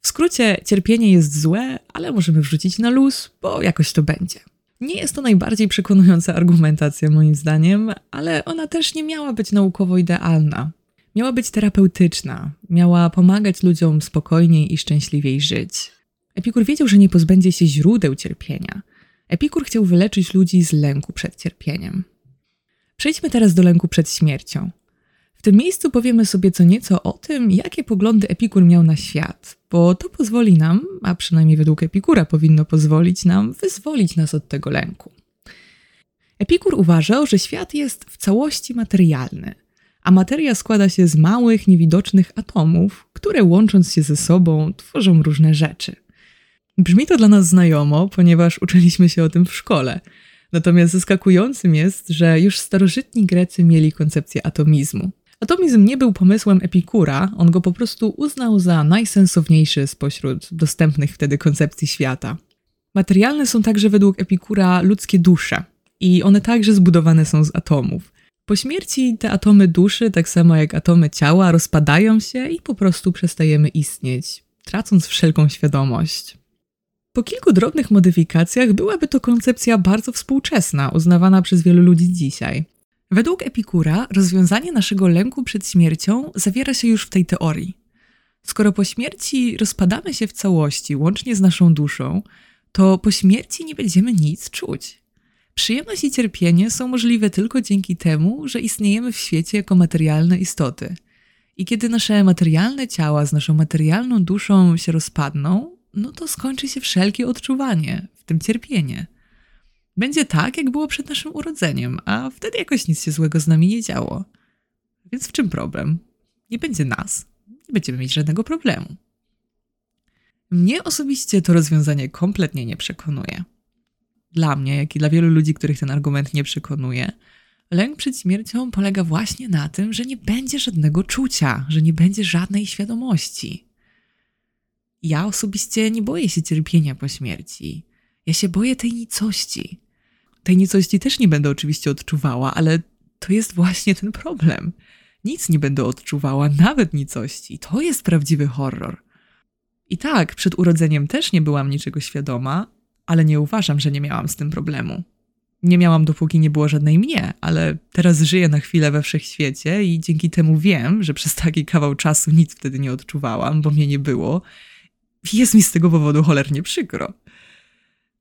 W skrócie, cierpienie jest złe, ale możemy wrzucić na luz, bo jakoś to będzie. Nie jest to najbardziej przekonująca argumentacja, moim zdaniem, ale ona też nie miała być naukowo idealna. Miała być terapeutyczna, miała pomagać ludziom spokojniej i szczęśliwiej żyć. Epikur wiedział, że nie pozbędzie się źródeł cierpienia. Epikur chciał wyleczyć ludzi z lęku przed cierpieniem. Przejdźmy teraz do lęku przed śmiercią. Tym miejscu powiemy sobie co nieco o tym, jakie poglądy Epikur miał na świat, bo to pozwoli nam, a przynajmniej według Epikura powinno pozwolić nam, wyzwolić nas od tego lęku. Epikur uważał, że świat jest w całości materialny, a materia składa się z małych, niewidocznych atomów, które łącząc się ze sobą tworzą różne rzeczy. Brzmi to dla nas znajomo, ponieważ uczyliśmy się o tym w szkole. Natomiast zaskakującym jest, że już starożytni Grecy mieli koncepcję atomizmu. Atomizm nie był pomysłem Epikura, on go po prostu uznał za najsensowniejszy spośród dostępnych wtedy koncepcji świata. Materialne są także według Epikura ludzkie dusze i one także zbudowane są z atomów. Po śmierci te atomy duszy, tak samo jak atomy ciała, rozpadają się i po prostu przestajemy istnieć, tracąc wszelką świadomość. Po kilku drobnych modyfikacjach byłaby to koncepcja bardzo współczesna, uznawana przez wielu ludzi dzisiaj. Według Epikura rozwiązanie naszego lęku przed śmiercią zawiera się już w tej teorii. Skoro po śmierci rozpadamy się w całości, łącznie z naszą duszą, to po śmierci nie będziemy nic czuć. Przyjemność i cierpienie są możliwe tylko dzięki temu, że istniejemy w świecie jako materialne istoty. I kiedy nasze materialne ciała z naszą materialną duszą się rozpadną, no to skończy się wszelkie odczuwanie, w tym cierpienie. Będzie tak, jak było przed naszym urodzeniem, a wtedy jakoś nic się złego z nami nie działo. Więc w czym problem? Nie będzie nas, nie będziemy mieć żadnego problemu. Mnie osobiście to rozwiązanie kompletnie nie przekonuje. Dla mnie, jak i dla wielu ludzi, których ten argument nie przekonuje, lęk przed śmiercią polega właśnie na tym, że nie będzie żadnego czucia, że nie będzie żadnej świadomości. Ja osobiście nie boję się cierpienia po śmierci. Ja się boję tej nicości. Tej nicości też nie będę oczywiście odczuwała, ale to jest właśnie ten problem. Nic nie będę odczuwała, nawet nicości. To jest prawdziwy horror. I tak, przed urodzeniem też nie byłam niczego świadoma, ale nie uważam, że nie miałam z tym problemu. Nie miałam dopóki nie było żadnej mnie, ale teraz żyję na chwilę we wszechświecie i dzięki temu wiem, że przez taki kawał czasu nic wtedy nie odczuwałam, bo mnie nie było. Jest mi z tego powodu cholernie przykro.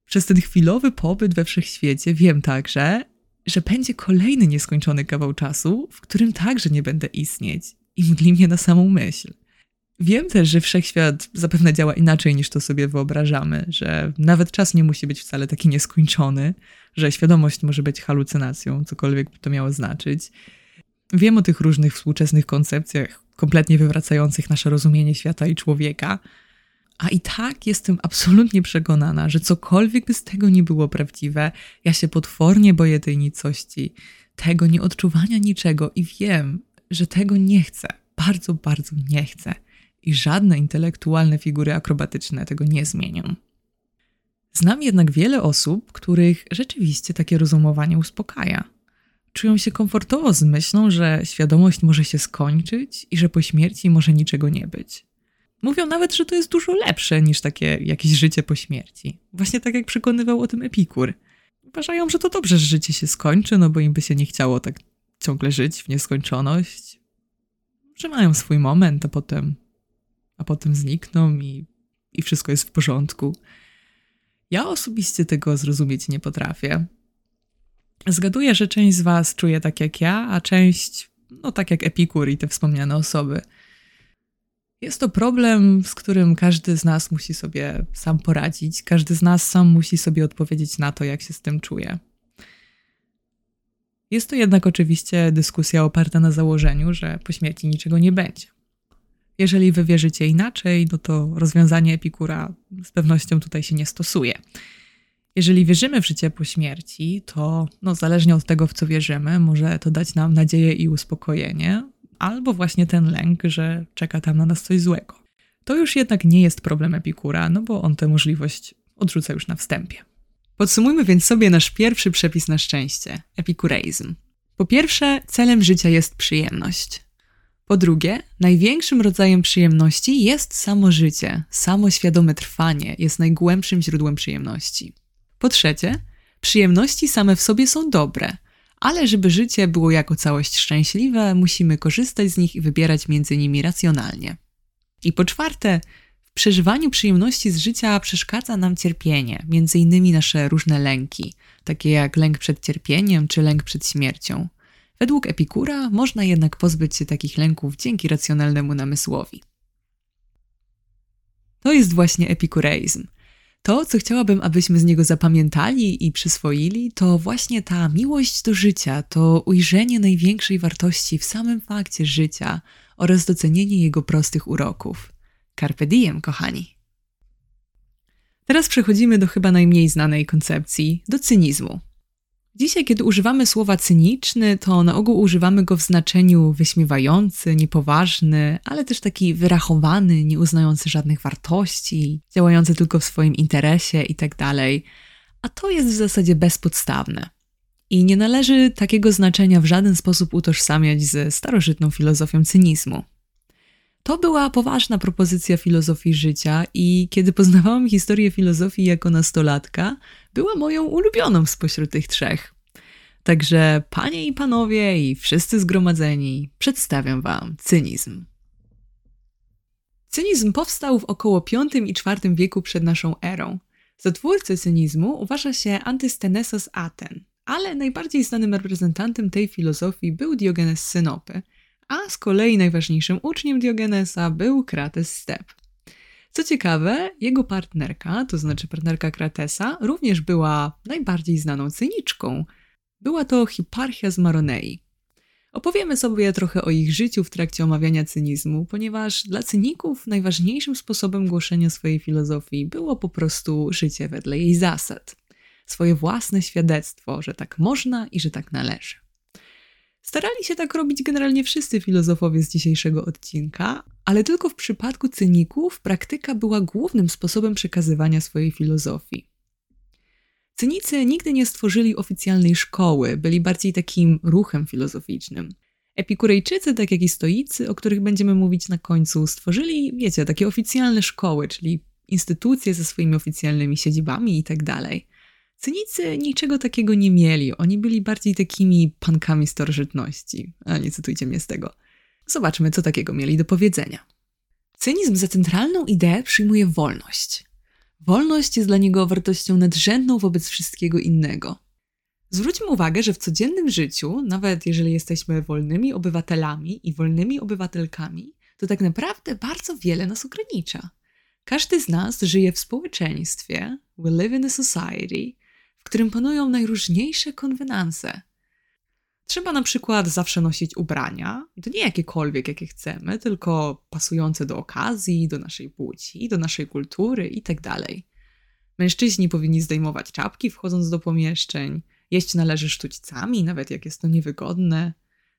Przez ten chwilowy pobyt we wszechświecie wiem także, że będzie kolejny nieskończony kawał czasu, w którym także nie będę istnieć i mdli mnie na samą myśl. Wiem też, że wszechświat zapewne działa inaczej niż to sobie wyobrażamy, że nawet czas nie musi być wcale taki nieskończony, że świadomość może być halucynacją, cokolwiek by to miało znaczyć. Wiem o tych różnych współczesnych koncepcjach, kompletnie wywracających nasze rozumienie świata i człowieka, a i tak jestem absolutnie przekonana, że cokolwiek by z tego nie było prawdziwe, ja się potwornie boję tej nicości, tego nieodczuwania niczego i wiem, że tego nie chcę. Bardzo, bardzo nie chcę. I żadne intelektualne figury akrobatyczne tego nie zmienią. Znam jednak wiele osób, których rzeczywiście takie rozumowanie uspokaja. Czują się komfortowo z myślą, że świadomość może się skończyć i że po śmierci może niczego nie być. Mówią nawet, że to jest dużo lepsze niż takie jakieś życie po śmierci. Właśnie tak jak przekonywał o tym Epikur. Uważają, że to dobrze, że życie się skończy, no bo im by się nie chciało tak ciągle żyć w nieskończoność. Że mają swój moment, a potem, a potem znikną i, i wszystko jest w porządku. Ja osobiście tego zrozumieć nie potrafię. Zgaduję, że część z Was czuje tak jak ja, a część, no tak jak Epikur i te wspomniane osoby. Jest to problem, z którym każdy z nas musi sobie sam poradzić. Każdy z nas sam musi sobie odpowiedzieć na to, jak się z tym czuje. Jest to jednak oczywiście dyskusja oparta na założeniu, że po śmierci niczego nie będzie. Jeżeli wy wierzycie inaczej, no to rozwiązanie Epikura z pewnością tutaj się nie stosuje. Jeżeli wierzymy w życie po śmierci, to no, zależnie od tego, w co wierzymy, może to dać nam nadzieję i uspokojenie, albo właśnie ten lęk, że czeka tam na nas coś złego. To już jednak nie jest problem Epikura, no bo on tę możliwość odrzuca już na wstępie. Podsumujmy więc sobie nasz pierwszy przepis na szczęście epikureizm. Po pierwsze, celem życia jest przyjemność. Po drugie, największym rodzajem przyjemności jest samo życie, samo świadome trwanie jest najgłębszym źródłem przyjemności. Po trzecie, przyjemności same w sobie są dobre, ale żeby życie było jako całość szczęśliwe, musimy korzystać z nich i wybierać między nimi racjonalnie. I po czwarte, w przeżywaniu przyjemności z życia przeszkadza nam cierpienie, między innymi nasze różne lęki, takie jak lęk przed cierpieniem czy lęk przed śmiercią. Według Epikura można jednak pozbyć się takich lęków dzięki racjonalnemu namysłowi. To jest właśnie epikureizm. To, co chciałabym, abyśmy z niego zapamiętali i przyswoili, to właśnie ta miłość do życia, to ujrzenie największej wartości w samym fakcie życia oraz docenienie jego prostych uroków. Carpe diem, kochani. Teraz przechodzimy do chyba najmniej znanej koncepcji, do cynizmu. Dzisiaj, kiedy używamy słowa cyniczny, to na ogół używamy go w znaczeniu wyśmiewający, niepoważny, ale też taki wyrachowany, nie uznający żadnych wartości, działający tylko w swoim interesie itd. Tak A to jest w zasadzie bezpodstawne. I nie należy takiego znaczenia w żaden sposób utożsamiać ze starożytną filozofią cynizmu. To była poważna propozycja filozofii życia i kiedy poznawałam historię filozofii jako nastolatka, była moją ulubioną spośród tych trzech. Także panie i panowie i wszyscy zgromadzeni, przedstawiam wam cynizm. Cynizm powstał w około V i IV wieku przed naszą erą. Za twórcę cynizmu uważa się Antystenesos Aten, ale najbardziej znanym reprezentantem tej filozofii był Diogenes Synopy, a z kolei najważniejszym uczniem Diogenesa był Krates Step. Co ciekawe, jego partnerka, to znaczy partnerka Kratesa, również była najbardziej znaną cyniczką. Była to Hiparchia z Maronei. Opowiemy sobie trochę o ich życiu w trakcie omawiania cynizmu, ponieważ dla cyników najważniejszym sposobem głoszenia swojej filozofii było po prostu życie wedle jej zasad. Swoje własne świadectwo, że tak można i że tak należy. Starali się tak robić generalnie wszyscy filozofowie z dzisiejszego odcinka, ale tylko w przypadku cyników praktyka była głównym sposobem przekazywania swojej filozofii. Cynicy nigdy nie stworzyli oficjalnej szkoły, byli bardziej takim ruchem filozoficznym. Epikurejczycy, tak jak i stoicy, o których będziemy mówić na końcu, stworzyli, wiecie, takie oficjalne szkoły, czyli instytucje ze swoimi oficjalnymi siedzibami i tak dalej. Cynicy niczego takiego nie mieli. Oni byli bardziej takimi pankami starożytności. A nie cytujcie mnie z tego. Zobaczmy, co takiego mieli do powiedzenia. Cynizm za centralną ideę przyjmuje wolność. Wolność jest dla niego wartością nadrzędną wobec wszystkiego innego. Zwróćmy uwagę, że w codziennym życiu, nawet jeżeli jesteśmy wolnymi obywatelami i wolnymi obywatelkami, to tak naprawdę bardzo wiele nas ogranicza. Każdy z nas żyje w społeczeństwie, we live in a society, którym panują najróżniejsze konwenanse. Trzeba na przykład zawsze nosić ubrania, i to nie jakiekolwiek, jakie chcemy, tylko pasujące do okazji, do naszej płci, do naszej kultury itd. Tak Mężczyźni powinni zdejmować czapki wchodząc do pomieszczeń, jeść należy sztućcami, nawet jak jest to niewygodne.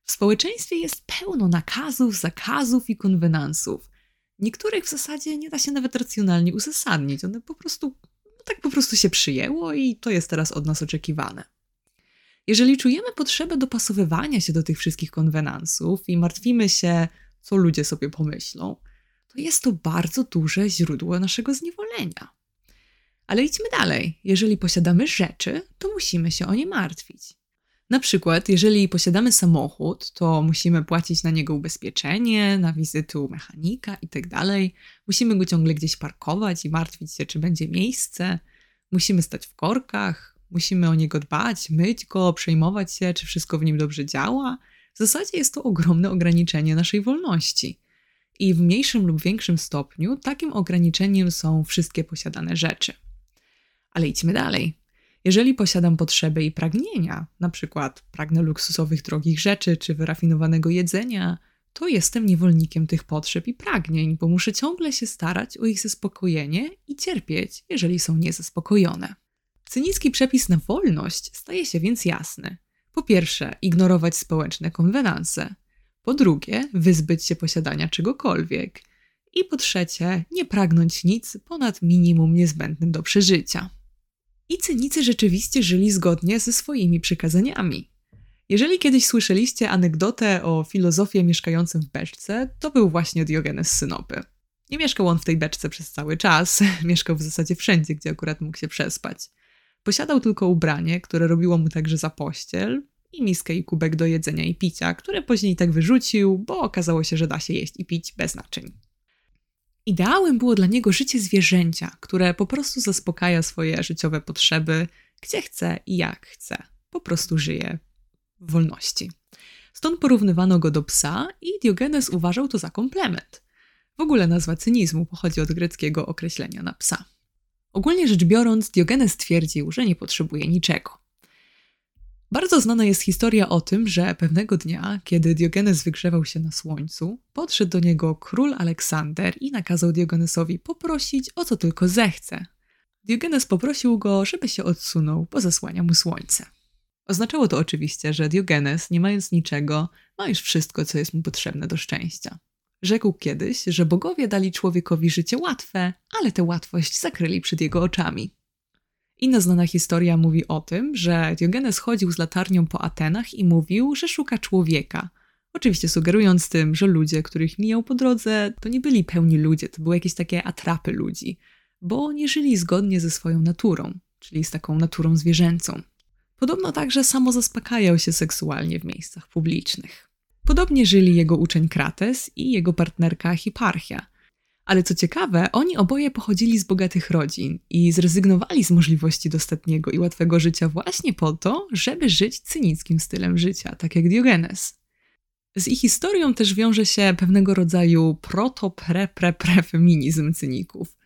W społeczeństwie jest pełno nakazów, zakazów i konwenansów. Niektórych w zasadzie nie da się nawet racjonalnie uzasadnić, one po prostu tak po prostu się przyjęło i to jest teraz od nas oczekiwane. Jeżeli czujemy potrzebę dopasowywania się do tych wszystkich konwenansów i martwimy się, co ludzie sobie pomyślą, to jest to bardzo duże źródło naszego zniewolenia. Ale idźmy dalej. Jeżeli posiadamy rzeczy, to musimy się o nie martwić. Na przykład, jeżeli posiadamy samochód, to musimy płacić na niego ubezpieczenie, na wizyty u mechanika itd. Tak musimy go ciągle gdzieś parkować i martwić się, czy będzie miejsce. Musimy stać w korkach, musimy o niego dbać, myć go, przejmować się, czy wszystko w nim dobrze działa. W zasadzie jest to ogromne ograniczenie naszej wolności. I w mniejszym lub większym stopniu takim ograniczeniem są wszystkie posiadane rzeczy. Ale idźmy dalej. Jeżeli posiadam potrzeby i pragnienia, na przykład pragnę luksusowych, drogich rzeczy czy wyrafinowanego jedzenia, to jestem niewolnikiem tych potrzeb i pragnień, bo muszę ciągle się starać o ich zaspokojenie i cierpieć, jeżeli są niezaspokojone. Cynicki przepis na wolność staje się więc jasny. Po pierwsze, ignorować społeczne konwenanse. Po drugie, wyzbyć się posiadania czegokolwiek. I po trzecie, nie pragnąć nic ponad minimum niezbędnym do przeżycia. I cynicy rzeczywiście żyli zgodnie ze swoimi przykazaniami. Jeżeli kiedyś słyszeliście anegdotę o filozofie mieszkającym w beczce, to był właśnie Diogenes Synopy. Nie mieszkał on w tej beczce przez cały czas, mieszkał w zasadzie wszędzie, gdzie akurat mógł się przespać. Posiadał tylko ubranie, które robiło mu także za pościel, i miskę i kubek do jedzenia i picia, które później tak wyrzucił, bo okazało się, że da się jeść i pić bez naczyń. Ideałem było dla niego życie zwierzęcia, które po prostu zaspokaja swoje życiowe potrzeby, gdzie chce i jak chce. Po prostu żyje w wolności. Stąd porównywano go do psa i Diogenes uważał to za komplement. W ogóle nazwa cynizmu pochodzi od greckiego określenia na psa. Ogólnie rzecz biorąc, Diogenes twierdził, że nie potrzebuje niczego. Bardzo znana jest historia o tym, że pewnego dnia, kiedy Diogenes wygrzewał się na słońcu, podszedł do niego król Aleksander i nakazał Diogenesowi poprosić o co tylko zechce. Diogenes poprosił go, żeby się odsunął, bo zasłania mu słońce. Oznaczało to oczywiście, że Diogenes, nie mając niczego, ma już wszystko, co jest mu potrzebne do szczęścia. Rzekł kiedyś, że bogowie dali człowiekowi życie łatwe, ale tę łatwość zakryli przed jego oczami. Inna znana historia mówi o tym, że Diogenes chodził z latarnią po Atenach i mówił, że szuka człowieka. Oczywiście sugerując tym, że ludzie, których mijał po drodze, to nie byli pełni ludzie, to były jakieś takie atrapy ludzi, bo nie żyli zgodnie ze swoją naturą, czyli z taką naturą zwierzęcą. Podobno także samo zaspokajał się seksualnie w miejscach publicznych. Podobnie żyli jego uczeń Krates i jego partnerka Hiparchia – ale co ciekawe, oni oboje pochodzili z bogatych rodzin i zrezygnowali z możliwości dostatniego i łatwego życia właśnie po to, żeby żyć cynickim stylem życia, tak jak Diogenes. Z ich historią też wiąże się pewnego rodzaju proto-pre-pre-pre-feminizm cyników.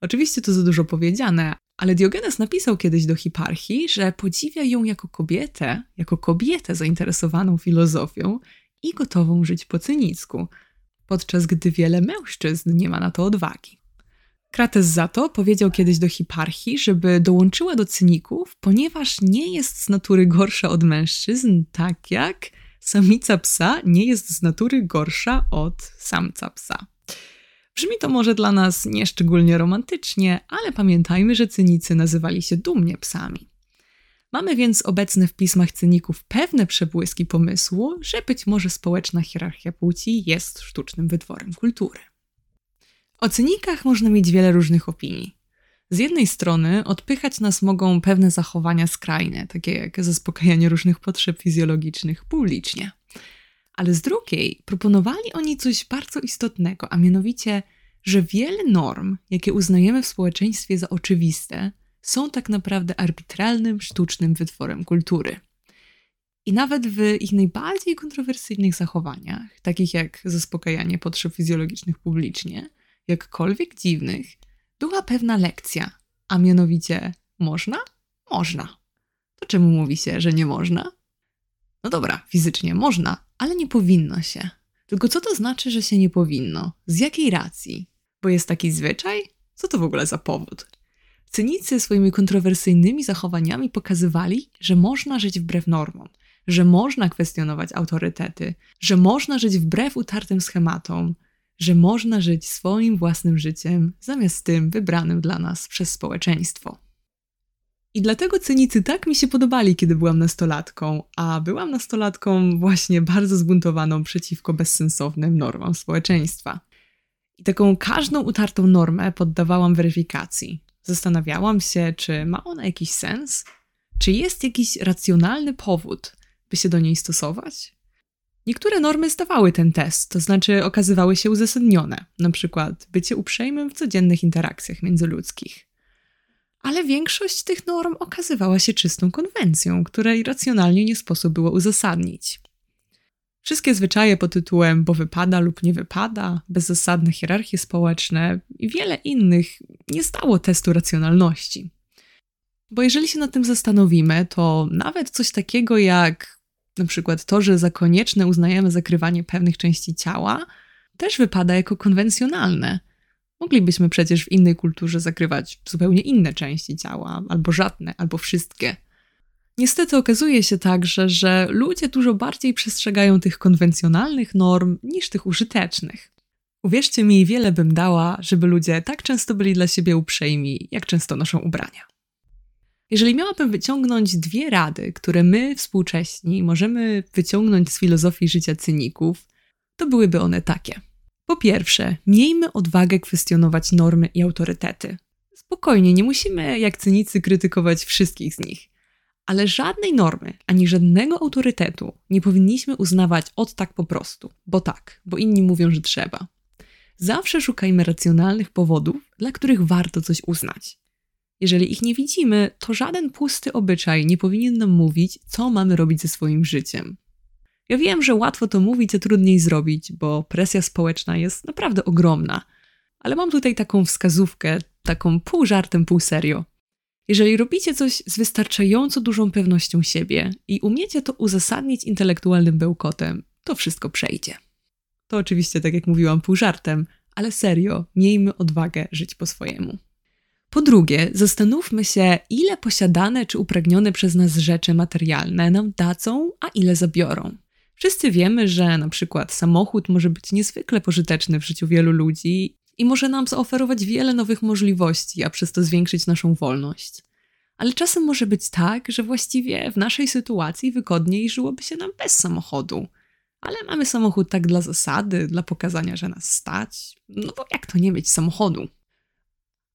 Oczywiście to za dużo powiedziane, ale Diogenes napisał kiedyś do Hiparchii, że podziwia ją jako kobietę, jako kobietę zainteresowaną filozofią i gotową żyć po cynicku – podczas gdy wiele mężczyzn nie ma na to odwagi. Krates za to powiedział kiedyś do Hiparchii, żeby dołączyła do cyników, ponieważ nie jest z natury gorsza od mężczyzn, tak jak samica psa nie jest z natury gorsza od samca psa. Brzmi to może dla nas nieszczególnie romantycznie, ale pamiętajmy, że cynicy nazywali się dumnie psami. Mamy więc obecne w pismach cyników pewne przebłyski pomysłu, że być może społeczna hierarchia płci jest sztucznym wytworem kultury. O cynikach można mieć wiele różnych opinii. Z jednej strony odpychać nas mogą pewne zachowania skrajne, takie jak zaspokajanie różnych potrzeb fizjologicznych publicznie. Ale z drugiej proponowali oni coś bardzo istotnego, a mianowicie, że wiele norm, jakie uznajemy w społeczeństwie za oczywiste, są tak naprawdę arbitralnym, sztucznym wytworem kultury. I nawet w ich najbardziej kontrowersyjnych zachowaniach, takich jak zaspokajanie potrzeb fizjologicznych publicznie, jakkolwiek dziwnych, była pewna lekcja, a mianowicie można? Można. To czemu mówi się, że nie można? No dobra, fizycznie można, ale nie powinno się. Tylko co to znaczy, że się nie powinno? Z jakiej racji? Bo jest taki zwyczaj? Co to w ogóle za powód? Cynicy swoimi kontrowersyjnymi zachowaniami pokazywali, że można żyć wbrew normom, że można kwestionować autorytety, że można żyć wbrew utartym schematom, że można żyć swoim własnym życiem zamiast tym wybranym dla nas przez społeczeństwo. I dlatego cynicy tak mi się podobali, kiedy byłam nastolatką, a byłam nastolatką właśnie bardzo zbuntowaną przeciwko bezsensownym normom społeczeństwa. I taką każdą utartą normę poddawałam weryfikacji. Zastanawiałam się, czy ma ona jakiś sens, czy jest jakiś racjonalny powód, by się do niej stosować. Niektóre normy zdawały ten test, to znaczy okazywały się uzasadnione, na przykład bycie uprzejmym w codziennych interakcjach międzyludzkich. Ale większość tych norm okazywała się czystą konwencją, której racjonalnie nie sposób było uzasadnić. Wszystkie zwyczaje pod tytułem bo wypada lub nie wypada, bezzasadne hierarchie społeczne i wiele innych nie stało testu racjonalności. Bo jeżeli się nad tym zastanowimy, to nawet coś takiego jak na przykład to, że za konieczne uznajemy zakrywanie pewnych części ciała, też wypada jako konwencjonalne. Moglibyśmy przecież w innej kulturze zakrywać zupełnie inne części ciała, albo żadne, albo wszystkie. Niestety okazuje się także, że ludzie dużo bardziej przestrzegają tych konwencjonalnych norm niż tych użytecznych. Uwierzcie mi, wiele bym dała, żeby ludzie tak często byli dla siebie uprzejmi, jak często noszą ubrania. Jeżeli miałabym wyciągnąć dwie rady, które my, współcześni, możemy wyciągnąć z filozofii życia cyników, to byłyby one takie. Po pierwsze, miejmy odwagę kwestionować normy i autorytety. Spokojnie, nie musimy jak cynicy krytykować wszystkich z nich. Ale żadnej normy, ani żadnego autorytetu nie powinniśmy uznawać od tak po prostu, bo tak, bo inni mówią, że trzeba. Zawsze szukajmy racjonalnych powodów, dla których warto coś uznać. Jeżeli ich nie widzimy, to żaden pusty obyczaj nie powinien nam mówić, co mamy robić ze swoim życiem. Ja wiem, że łatwo to mówić, a trudniej zrobić, bo presja społeczna jest naprawdę ogromna. Ale mam tutaj taką wskazówkę, taką pół żartem, pół serio. Jeżeli robicie coś z wystarczająco dużą pewnością siebie i umiecie to uzasadnić intelektualnym bełkotem, to wszystko przejdzie. To oczywiście, tak jak mówiłam, pół żartem, ale serio, miejmy odwagę żyć po swojemu. Po drugie, zastanówmy się, ile posiadane czy upragnione przez nas rzeczy materialne nam dadzą, a ile zabiorą. Wszyscy wiemy, że na przykład samochód może być niezwykle pożyteczny w życiu wielu ludzi i może nam zaoferować wiele nowych możliwości, a przez to zwiększyć naszą wolność. Ale czasem może być tak, że właściwie w naszej sytuacji wygodniej żyłoby się nam bez samochodu. Ale mamy samochód tak dla zasady, dla pokazania, że nas stać. No bo jak to nie mieć samochodu?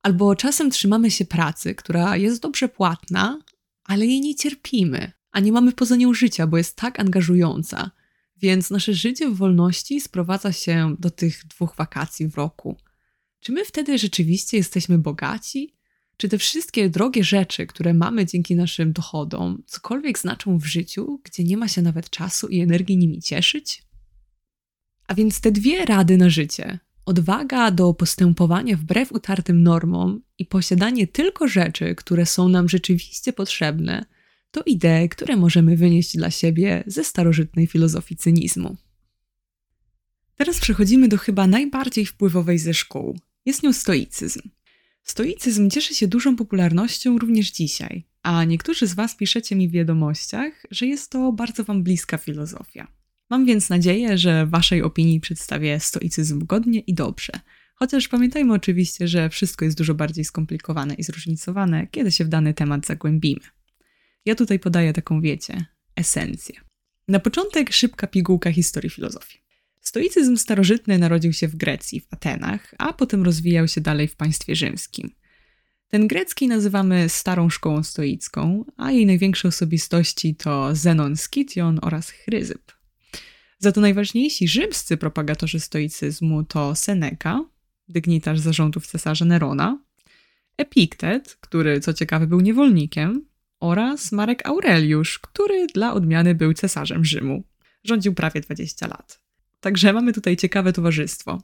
Albo czasem trzymamy się pracy, która jest dobrze płatna, ale jej nie cierpimy, a nie mamy poza nią życia, bo jest tak angażująca. Więc nasze życie w wolności sprowadza się do tych dwóch wakacji w roku. Czy my wtedy rzeczywiście jesteśmy bogaci? Czy te wszystkie drogie rzeczy, które mamy dzięki naszym dochodom, cokolwiek znaczą w życiu, gdzie nie ma się nawet czasu i energii nimi cieszyć? A więc te dwie rady na życie Odwaga do postępowania wbrew utartym normom i posiadanie tylko rzeczy, które są nam rzeczywiście potrzebne, to idee, które możemy wynieść dla siebie ze starożytnej filozofii cynizmu. Teraz przechodzimy do chyba najbardziej wpływowej ze szkół. Jest nią stoicyzm. Stoicyzm cieszy się dużą popularnością również dzisiaj, a niektórzy z Was piszecie mi w wiadomościach, że jest to bardzo Wam bliska filozofia. Mam więc nadzieję, że Waszej opinii przedstawię stoicyzm godnie i dobrze. Chociaż pamiętajmy oczywiście, że wszystko jest dużo bardziej skomplikowane i zróżnicowane, kiedy się w dany temat zagłębimy. Ja tutaj podaję taką, wiecie, esencję. Na początek szybka pigułka historii filozofii. Stoicyzm starożytny narodził się w Grecji, w Atenach, a potem rozwijał się dalej w państwie rzymskim. Ten grecki nazywamy starą szkołą stoicką, a jej największe osobistości to Zenon Skition oraz Chryzyp. Za to najważniejsi rzymscy propagatorzy stoicyzmu to Seneca, dygnitarz zarządów cesarza Nerona, Epiktet, który co ciekawe był niewolnikiem, oraz Marek Aureliusz, który dla odmiany był cesarzem Rzymu. Rządził prawie 20 lat. Także mamy tutaj ciekawe towarzystwo.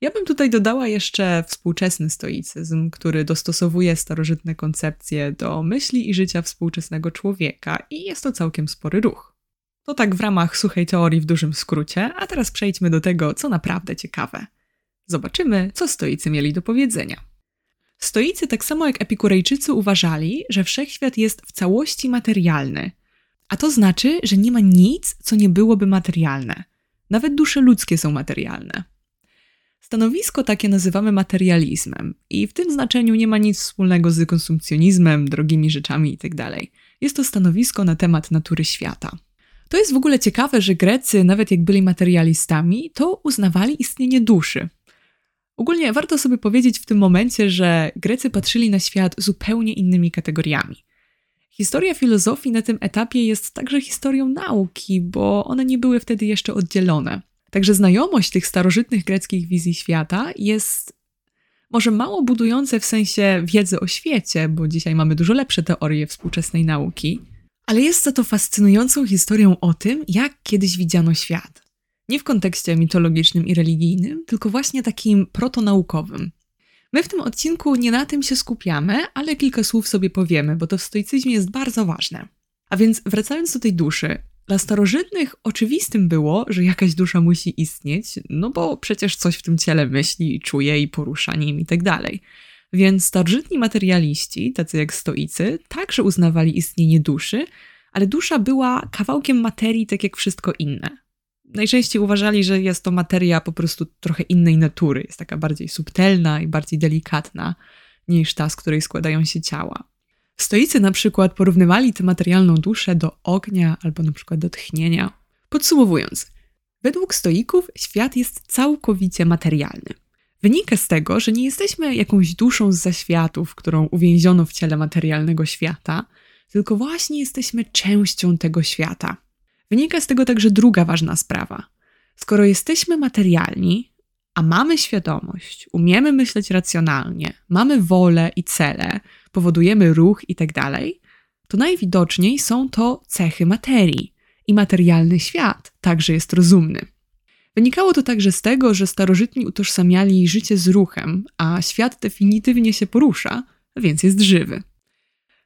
Ja bym tutaj dodała jeszcze współczesny stoicyzm, który dostosowuje starożytne koncepcje do myśli i życia współczesnego człowieka i jest to całkiem spory ruch. To tak w ramach suchej teorii w dużym skrócie, a teraz przejdźmy do tego, co naprawdę ciekawe. Zobaczymy, co stoicy mieli do powiedzenia. Stoicy, tak samo jak epikurejczycy, uważali, że wszechświat jest w całości materialny, a to znaczy, że nie ma nic, co nie byłoby materialne. Nawet dusze ludzkie są materialne. Stanowisko takie nazywamy materializmem i w tym znaczeniu nie ma nic wspólnego z konsumpcjonizmem, drogimi rzeczami itd. Tak jest to stanowisko na temat natury świata. To jest w ogóle ciekawe, że Grecy, nawet jak byli materialistami, to uznawali istnienie duszy. Ogólnie warto sobie powiedzieć w tym momencie, że Grecy patrzyli na świat zupełnie innymi kategoriami. Historia filozofii na tym etapie jest także historią nauki, bo one nie były wtedy jeszcze oddzielone. Także znajomość tych starożytnych greckich wizji świata jest może mało budujące w sensie wiedzy o świecie, bo dzisiaj mamy dużo lepsze teorie współczesnej nauki, ale jest za to fascynującą historią o tym, jak kiedyś widziano świat. Nie w kontekście mitologicznym i religijnym, tylko właśnie takim protonaukowym. My w tym odcinku nie na tym się skupiamy, ale kilka słów sobie powiemy, bo to w stoicyzmie jest bardzo ważne. A więc wracając do tej duszy, dla starożytnych oczywistym było, że jakaś dusza musi istnieć, no bo przecież coś w tym ciele myśli i czuje i porusza nim i tak dalej. Więc starożytni materialiści, tacy jak stoicy, także uznawali istnienie duszy, ale dusza była kawałkiem materii, tak jak wszystko inne. Najczęściej uważali, że jest to materia po prostu trochę innej natury, jest taka bardziej subtelna i bardziej delikatna niż ta, z której składają się ciała. Stoicy na przykład porównywali tę materialną duszę do ognia albo na przykład do tchnienia. Podsumowując, według stoików świat jest całkowicie materialny. Wynika z tego, że nie jesteśmy jakąś duszą z zaświatów, którą uwięziono w ciele materialnego świata, tylko właśnie jesteśmy częścią tego świata. Wynika z tego także druga ważna sprawa. Skoro jesteśmy materialni, a mamy świadomość, umiemy myśleć racjonalnie, mamy wolę i cele, powodujemy ruch i tak to najwidoczniej są to cechy materii i materialny świat także jest rozumny. Wynikało to także z tego, że starożytni utożsamiali życie z ruchem, a świat definitywnie się porusza, więc jest żywy.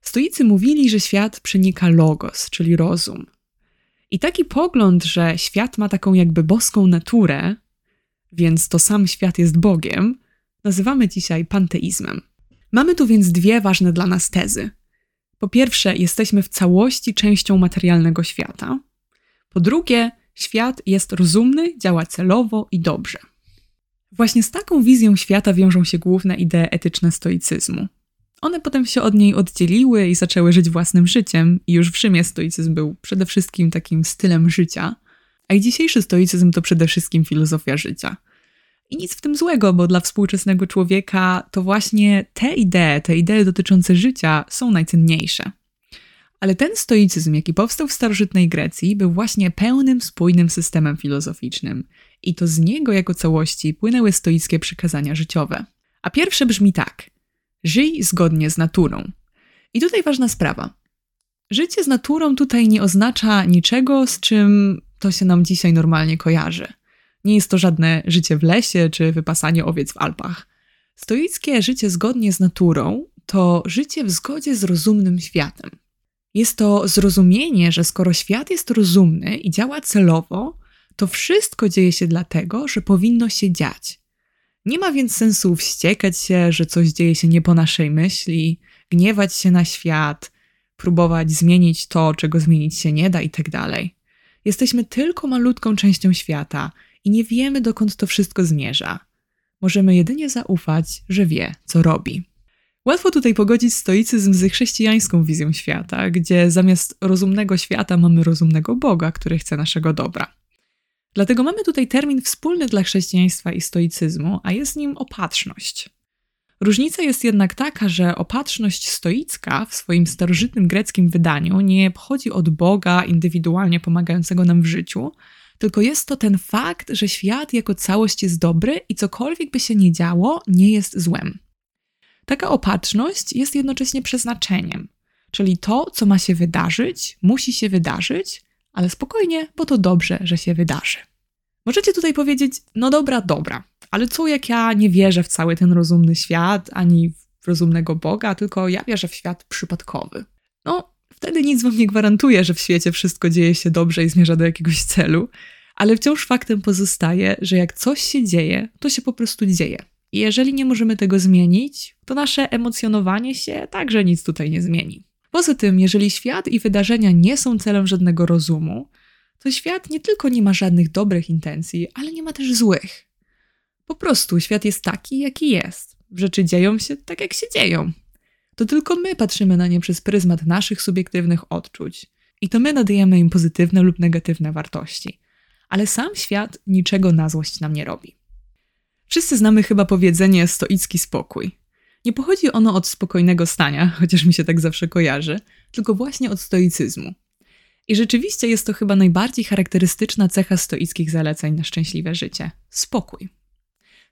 Stoicy mówili, że świat przenika logos, czyli rozum. I taki pogląd, że świat ma taką jakby boską naturę, więc to sam świat jest Bogiem, nazywamy dzisiaj panteizmem. Mamy tu więc dwie ważne dla nas tezy. Po pierwsze, jesteśmy w całości częścią materialnego świata. Po drugie, świat jest rozumny, działa celowo i dobrze. Właśnie z taką wizją świata wiążą się główne idee etyczne stoicyzmu. One potem się od niej oddzieliły i zaczęły żyć własnym życiem, i już w Rzymie stoicyzm był przede wszystkim takim stylem życia, a i dzisiejszy stoicyzm to przede wszystkim filozofia życia. I nic w tym złego, bo dla współczesnego człowieka to właśnie te idee, te idee dotyczące życia są najcenniejsze. Ale ten stoicyzm, jaki powstał w starożytnej Grecji, był właśnie pełnym, spójnym systemem filozoficznym. I to z niego jako całości płynęły stoickie przykazania życiowe. A pierwsze brzmi tak: żyj zgodnie z naturą. I tutaj ważna sprawa. Życie z naturą tutaj nie oznacza niczego, z czym to się nam dzisiaj normalnie kojarzy. Nie jest to żadne życie w lesie czy wypasanie owiec w Alpach. Stoickie życie zgodnie z naturą to życie w zgodzie z rozumnym światem. Jest to zrozumienie, że skoro świat jest rozumny i działa celowo, to wszystko dzieje się dlatego, że powinno się dziać. Nie ma więc sensu wściekać się, że coś dzieje się nie po naszej myśli, gniewać się na świat, próbować zmienić to, czego zmienić się nie da itd. Tak Jesteśmy tylko malutką częścią świata i nie wiemy, dokąd to wszystko zmierza. Możemy jedynie zaufać, że wie, co robi. Łatwo tutaj pogodzić stoicyzm z chrześcijańską wizją świata, gdzie zamiast rozumnego świata mamy rozumnego Boga, który chce naszego dobra. Dlatego mamy tutaj termin wspólny dla chrześcijaństwa i stoicyzmu, a jest nim opatrzność. Różnica jest jednak taka, że opatrzność stoicka w swoim starożytnym greckim wydaniu nie pochodzi od Boga indywidualnie pomagającego nam w życiu, tylko jest to ten fakt, że świat jako całość jest dobry i cokolwiek by się nie działo, nie jest złem. Taka opatrzność jest jednocześnie przeznaczeniem, czyli to, co ma się wydarzyć, musi się wydarzyć, ale spokojnie, bo to dobrze, że się wydarzy. Możecie tutaj powiedzieć, no dobra, dobra, ale co jak ja nie wierzę w cały ten rozumny świat, ani w rozumnego Boga, tylko ja wierzę w świat przypadkowy. No, Wtedy nic wam nie gwarantuje, że w świecie wszystko dzieje się dobrze i zmierza do jakiegoś celu, ale wciąż faktem pozostaje, że jak coś się dzieje, to się po prostu dzieje. I jeżeli nie możemy tego zmienić, to nasze emocjonowanie się także nic tutaj nie zmieni. Poza tym, jeżeli świat i wydarzenia nie są celem żadnego rozumu, to świat nie tylko nie ma żadnych dobrych intencji, ale nie ma też złych. Po prostu świat jest taki, jaki jest. Rzeczy dzieją się tak, jak się dzieją. To tylko my patrzymy na nie przez pryzmat naszych subiektywnych odczuć. I to my nadajemy im pozytywne lub negatywne wartości. Ale sam świat niczego na złość nam nie robi. Wszyscy znamy chyba powiedzenie stoicki spokój. Nie pochodzi ono od spokojnego stania, chociaż mi się tak zawsze kojarzy, tylko właśnie od stoicyzmu. I rzeczywiście jest to chyba najbardziej charakterystyczna cecha stoickich zaleceń na szczęśliwe życie spokój.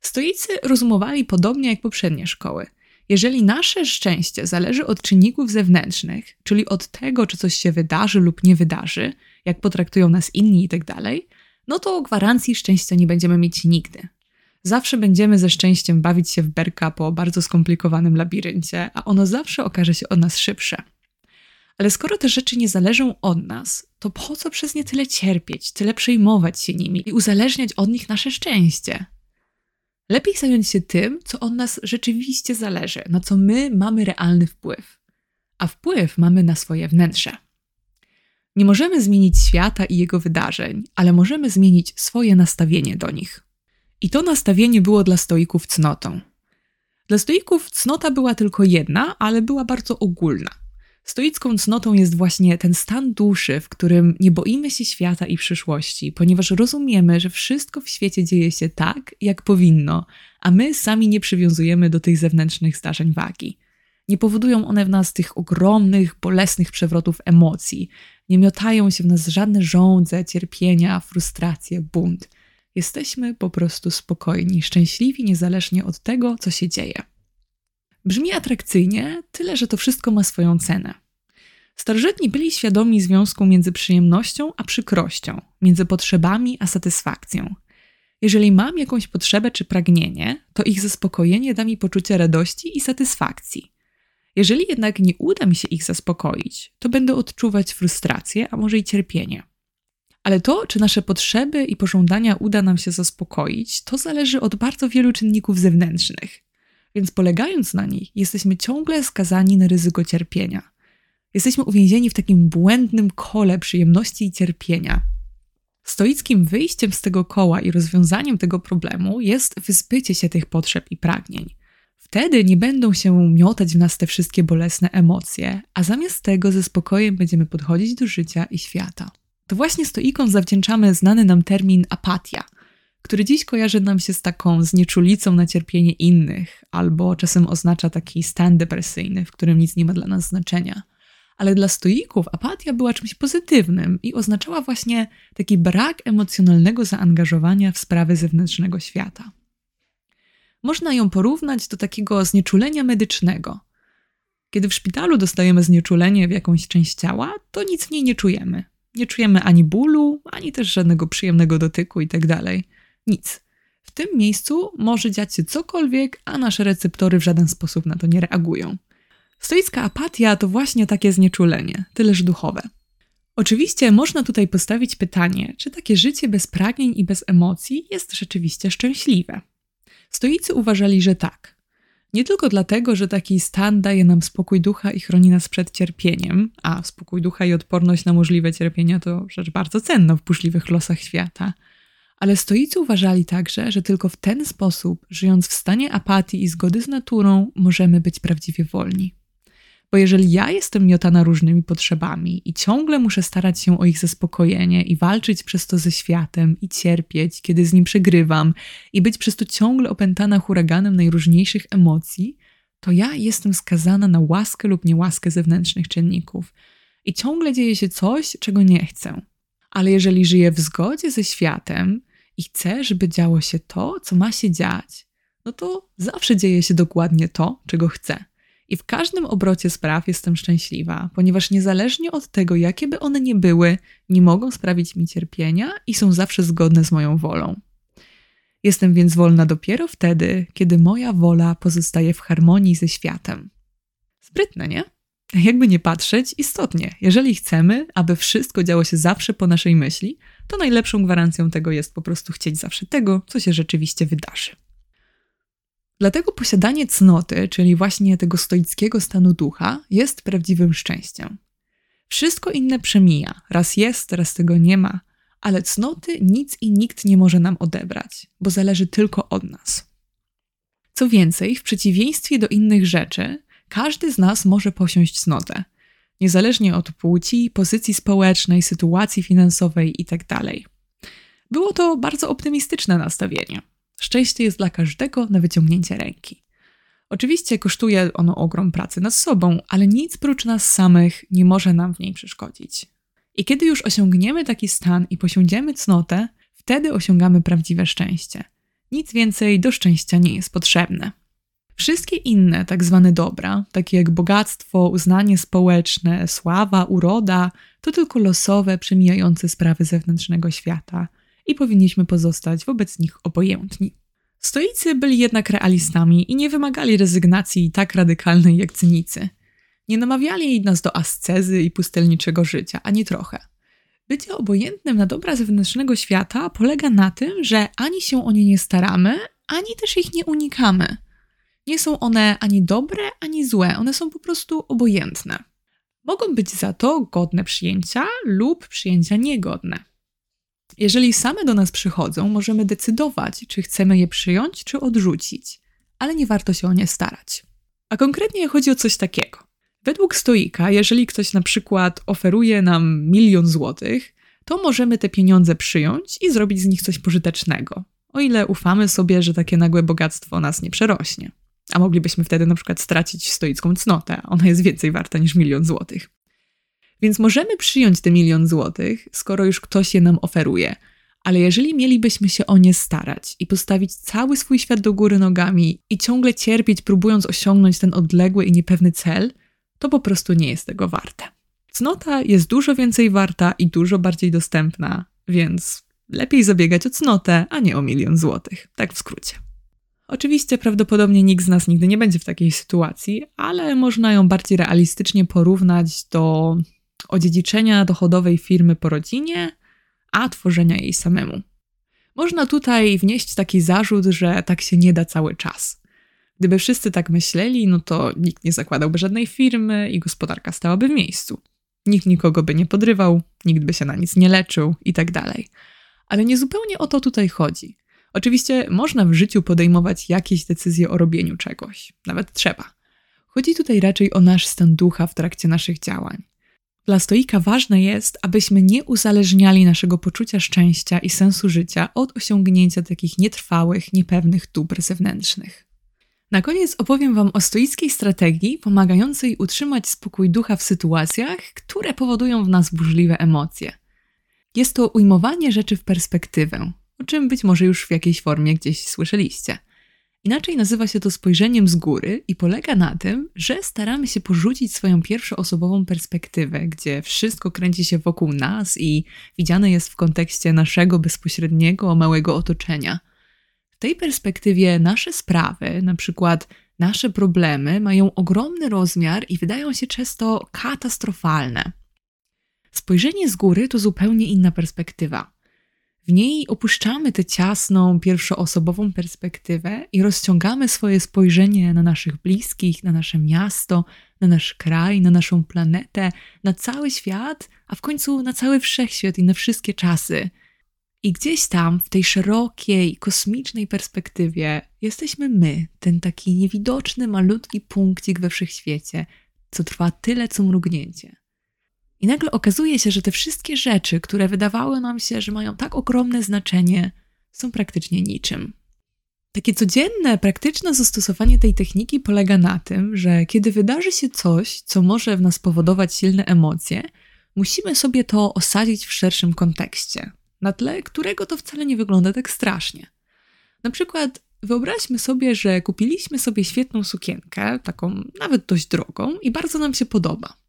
Stoicy rozumowali podobnie jak poprzednie szkoły. Jeżeli nasze szczęście zależy od czynników zewnętrznych, czyli od tego, czy coś się wydarzy lub nie wydarzy, jak potraktują nas inni itd., tak no to gwarancji szczęścia nie będziemy mieć nigdy. Zawsze będziemy ze szczęściem bawić się w berka po bardzo skomplikowanym labiryncie, a ono zawsze okaże się od nas szybsze. Ale skoro te rzeczy nie zależą od nas, to po co przez nie tyle cierpieć, tyle przejmować się nimi i uzależniać od nich nasze szczęście? Lepiej zająć się tym, co od nas rzeczywiście zależy, na co my mamy realny wpływ. A wpływ mamy na swoje wnętrze. Nie możemy zmienić świata i jego wydarzeń, ale możemy zmienić swoje nastawienie do nich. I to nastawienie było dla stoików cnotą. Dla stoików cnota była tylko jedna, ale była bardzo ogólna. Stoicką cnotą jest właśnie ten stan duszy, w którym nie boimy się świata i przyszłości, ponieważ rozumiemy, że wszystko w świecie dzieje się tak, jak powinno, a my sami nie przywiązujemy do tych zewnętrznych zdarzeń wagi. Nie powodują one w nas tych ogromnych, bolesnych przewrotów emocji, nie miotają się w nas żadne żądze, cierpienia, frustracje, bunt. Jesteśmy po prostu spokojni, szczęśliwi niezależnie od tego, co się dzieje. Brzmi atrakcyjnie, tyle że to wszystko ma swoją cenę. Starożytni byli świadomi związku między przyjemnością a przykrością, między potrzebami a satysfakcją. Jeżeli mam jakąś potrzebę czy pragnienie, to ich zaspokojenie da mi poczucie radości i satysfakcji. Jeżeli jednak nie uda mi się ich zaspokoić, to będę odczuwać frustrację, a może i cierpienie. Ale to, czy nasze potrzeby i pożądania uda nam się zaspokoić, to zależy od bardzo wielu czynników zewnętrznych. Więc polegając na nich, jesteśmy ciągle skazani na ryzyko cierpienia. Jesteśmy uwięzieni w takim błędnym kole przyjemności i cierpienia. Stoickim wyjściem z tego koła i rozwiązaniem tego problemu jest wyzbycie się tych potrzeb i pragnień. Wtedy nie będą się miotać w nas te wszystkie bolesne emocje, a zamiast tego ze spokojem będziemy podchodzić do życia i świata. To właśnie stoikom zawdzięczamy znany nam termin apatia – który dziś kojarzy nam się z taką znieczulicą na cierpienie innych, albo czasem oznacza taki stan depresyjny, w którym nic nie ma dla nas znaczenia. Ale dla stoików apatia była czymś pozytywnym i oznaczała właśnie taki brak emocjonalnego zaangażowania w sprawy zewnętrznego świata. Można ją porównać do takiego znieczulenia medycznego. Kiedy w szpitalu dostajemy znieczulenie w jakąś część ciała, to nic w niej nie czujemy. Nie czujemy ani bólu, ani też żadnego przyjemnego dotyku itd. Tak nic. W tym miejscu może dziać się cokolwiek, a nasze receptory w żaden sposób na to nie reagują. Stoicka apatia to właśnie takie znieczulenie, tyleż duchowe. Oczywiście można tutaj postawić pytanie, czy takie życie bez pragnień i bez emocji jest rzeczywiście szczęśliwe. Stoicy uważali, że tak. Nie tylko dlatego, że taki stan daje nam spokój ducha i chroni nas przed cierpieniem, a spokój ducha i odporność na możliwe cierpienia to rzecz bardzo cenna w burzliwych losach świata – ale stoicy uważali także, że tylko w ten sposób, żyjąc w stanie apatii i zgody z naturą, możemy być prawdziwie wolni. Bo jeżeli ja jestem miotana różnymi potrzebami i ciągle muszę starać się o ich zaspokojenie i walczyć przez to ze światem i cierpieć, kiedy z nim przegrywam i być przez to ciągle opętana huraganem najróżniejszych emocji, to ja jestem skazana na łaskę lub niełaskę zewnętrznych czynników. I ciągle dzieje się coś, czego nie chcę. Ale jeżeli żyję w zgodzie ze światem, i chcę, żeby działo się to, co ma się dziać, no to zawsze dzieje się dokładnie to, czego chcę. I w każdym obrocie spraw jestem szczęśliwa, ponieważ niezależnie od tego, jakie by one nie były, nie mogą sprawić mi cierpienia i są zawsze zgodne z moją wolą. Jestem więc wolna dopiero wtedy, kiedy moja wola pozostaje w harmonii ze światem. Sprytne, nie? Jakby nie patrzeć, istotnie, jeżeli chcemy, aby wszystko działo się zawsze po naszej myśli, to najlepszą gwarancją tego jest po prostu chcieć zawsze tego, co się rzeczywiście wydarzy. Dlatego posiadanie cnoty, czyli właśnie tego stoickiego stanu ducha, jest prawdziwym szczęściem. Wszystko inne przemija, raz jest, raz tego nie ma, ale cnoty nic i nikt nie może nam odebrać, bo zależy tylko od nas. Co więcej, w przeciwieństwie do innych rzeczy, każdy z nas może posiąść cnotę, niezależnie od płci, pozycji społecznej, sytuacji finansowej itd. Było to bardzo optymistyczne nastawienie. Szczęście jest dla każdego na wyciągnięcie ręki. Oczywiście kosztuje ono ogrom pracy nad sobą, ale nic prócz nas samych nie może nam w niej przeszkodzić. I kiedy już osiągniemy taki stan i posiądziemy cnotę, wtedy osiągamy prawdziwe szczęście. Nic więcej do szczęścia nie jest potrzebne. Wszystkie inne tak zwane dobra, takie jak bogactwo, uznanie społeczne, sława, uroda, to tylko losowe, przemijające sprawy zewnętrznego świata i powinniśmy pozostać wobec nich obojętni. Stoicy byli jednak realistami i nie wymagali rezygnacji tak radykalnej jak cynicy. Nie namawiali nas do ascezy i pustelniczego życia, ani trochę. Bycie obojętnym na dobra zewnętrznego świata polega na tym, że ani się o nie nie staramy, ani też ich nie unikamy. Nie są one ani dobre, ani złe, one są po prostu obojętne. Mogą być za to godne przyjęcia lub przyjęcia niegodne. Jeżeli same do nas przychodzą, możemy decydować, czy chcemy je przyjąć, czy odrzucić, ale nie warto się o nie starać. A konkretnie chodzi o coś takiego. Według stoika, jeżeli ktoś na przykład oferuje nam milion złotych, to możemy te pieniądze przyjąć i zrobić z nich coś pożytecznego, o ile ufamy sobie, że takie nagłe bogactwo nas nie przerośnie. A moglibyśmy wtedy na przykład stracić stoicką cnotę, ona jest więcej warta niż milion złotych. Więc możemy przyjąć te milion złotych, skoro już ktoś je nam oferuje. Ale jeżeli mielibyśmy się o nie starać i postawić cały swój świat do góry nogami i ciągle cierpieć, próbując osiągnąć ten odległy i niepewny cel, to po prostu nie jest tego warte. Cnota jest dużo więcej warta i dużo bardziej dostępna, więc lepiej zabiegać o cnotę, a nie o milion złotych. Tak w skrócie. Oczywiście prawdopodobnie nikt z nas nigdy nie będzie w takiej sytuacji, ale można ją bardziej realistycznie porównać do odziedziczenia dochodowej firmy po rodzinie, a tworzenia jej samemu. Można tutaj wnieść taki zarzut, że tak się nie da cały czas. Gdyby wszyscy tak myśleli, no to nikt nie zakładałby żadnej firmy i gospodarka stałaby w miejscu. Nikt nikogo by nie podrywał, nikt by się na nic nie leczył i tak dalej. Ale nie zupełnie o to tutaj chodzi. Oczywiście można w życiu podejmować jakieś decyzje o robieniu czegoś, nawet trzeba. Chodzi tutaj raczej o nasz stan ducha w trakcie naszych działań. Dla stoika ważne jest, abyśmy nie uzależniali naszego poczucia szczęścia i sensu życia od osiągnięcia takich nietrwałych, niepewnych dóbr zewnętrznych. Na koniec opowiem Wam o stoickiej strategii pomagającej utrzymać spokój ducha w sytuacjach, które powodują w nas burzliwe emocje. Jest to ujmowanie rzeczy w perspektywę, o czym być może już w jakiejś formie gdzieś słyszeliście – Inaczej nazywa się to spojrzeniem z góry i polega na tym, że staramy się porzucić swoją pierwszoosobową perspektywę, gdzie wszystko kręci się wokół nas i widziane jest w kontekście naszego bezpośredniego, małego otoczenia. W tej perspektywie nasze sprawy, na przykład nasze problemy, mają ogromny rozmiar i wydają się często katastrofalne. Spojrzenie z góry to zupełnie inna perspektywa. W niej opuszczamy tę ciasną, pierwszoosobową perspektywę i rozciągamy swoje spojrzenie na naszych bliskich, na nasze miasto, na nasz kraj, na naszą planetę, na cały świat, a w końcu na cały wszechświat i na wszystkie czasy. I gdzieś tam, w tej szerokiej, kosmicznej perspektywie, jesteśmy my, ten taki niewidoczny, malutki punkcik we wszechświecie, co trwa tyle co mrugnięcie. I nagle okazuje się, że te wszystkie rzeczy, które wydawały nam się, że mają tak ogromne znaczenie, są praktycznie niczym. Takie codzienne, praktyczne zastosowanie tej techniki polega na tym, że kiedy wydarzy się coś, co może w nas powodować silne emocje, musimy sobie to osadzić w szerszym kontekście, na tle którego to wcale nie wygląda tak strasznie. Na przykład wyobraźmy sobie, że kupiliśmy sobie świetną sukienkę, taką nawet dość drogą, i bardzo nam się podoba.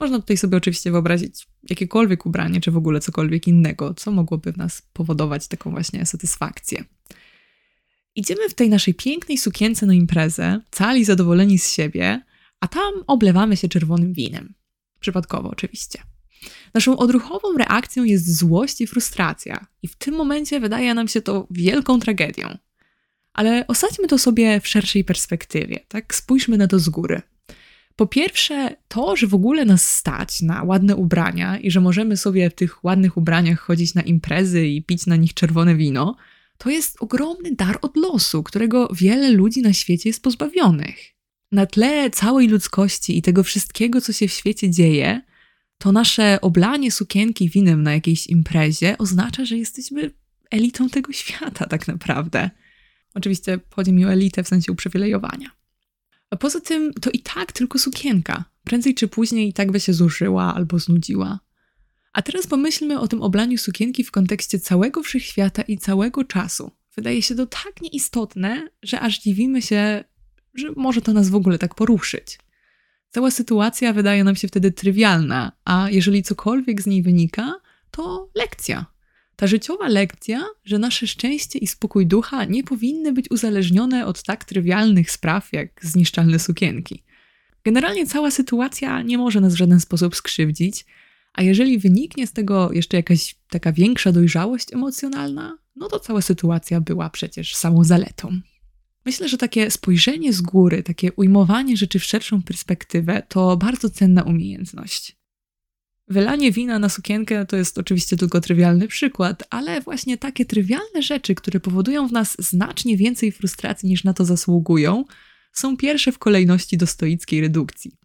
Można tutaj sobie oczywiście wyobrazić jakiekolwiek ubranie, czy w ogóle cokolwiek innego, co mogłoby w nas powodować taką właśnie satysfakcję. Idziemy w tej naszej pięknej sukience na imprezę, cali zadowoleni z siebie, a tam oblewamy się czerwonym winem. Przypadkowo oczywiście. Naszą odruchową reakcją jest złość i frustracja, i w tym momencie wydaje nam się to wielką tragedią. Ale osadźmy to sobie w szerszej perspektywie, tak? Spójrzmy na to z góry. Po pierwsze, to, że w ogóle nas stać na ładne ubrania i że możemy sobie w tych ładnych ubraniach chodzić na imprezy i pić na nich czerwone wino, to jest ogromny dar od losu, którego wiele ludzi na świecie jest pozbawionych. Na tle całej ludzkości i tego wszystkiego, co się w świecie dzieje, to nasze oblanie sukienki winem na jakiejś imprezie oznacza, że jesteśmy elitą tego świata, tak naprawdę. Oczywiście chodzi mi o elitę w sensie uprzywilejowania. A poza tym to i tak tylko sukienka. Prędzej czy później i tak by się zużyła albo znudziła. A teraz pomyślmy o tym oblaniu sukienki w kontekście całego wszechświata i całego czasu. Wydaje się to tak nieistotne, że aż dziwimy się, że może to nas w ogóle tak poruszyć. Cała sytuacja wydaje nam się wtedy trywialna, a jeżeli cokolwiek z niej wynika, to lekcja. Ta życiowa lekcja, że nasze szczęście i spokój ducha nie powinny być uzależnione od tak trywialnych spraw jak zniszczalne sukienki. Generalnie cała sytuacja nie może nas w żaden sposób skrzywdzić, a jeżeli wyniknie z tego jeszcze jakaś taka większa dojrzałość emocjonalna, no to cała sytuacja była przecież samą zaletą. Myślę, że takie spojrzenie z góry, takie ujmowanie rzeczy w szerszą perspektywę to bardzo cenna umiejętność. Wylanie wina na sukienkę to jest oczywiście tylko trywialny przykład, ale właśnie takie trywialne rzeczy, które powodują w nas znacznie więcej frustracji niż na to zasługują, są pierwsze w kolejności do stoickiej redukcji.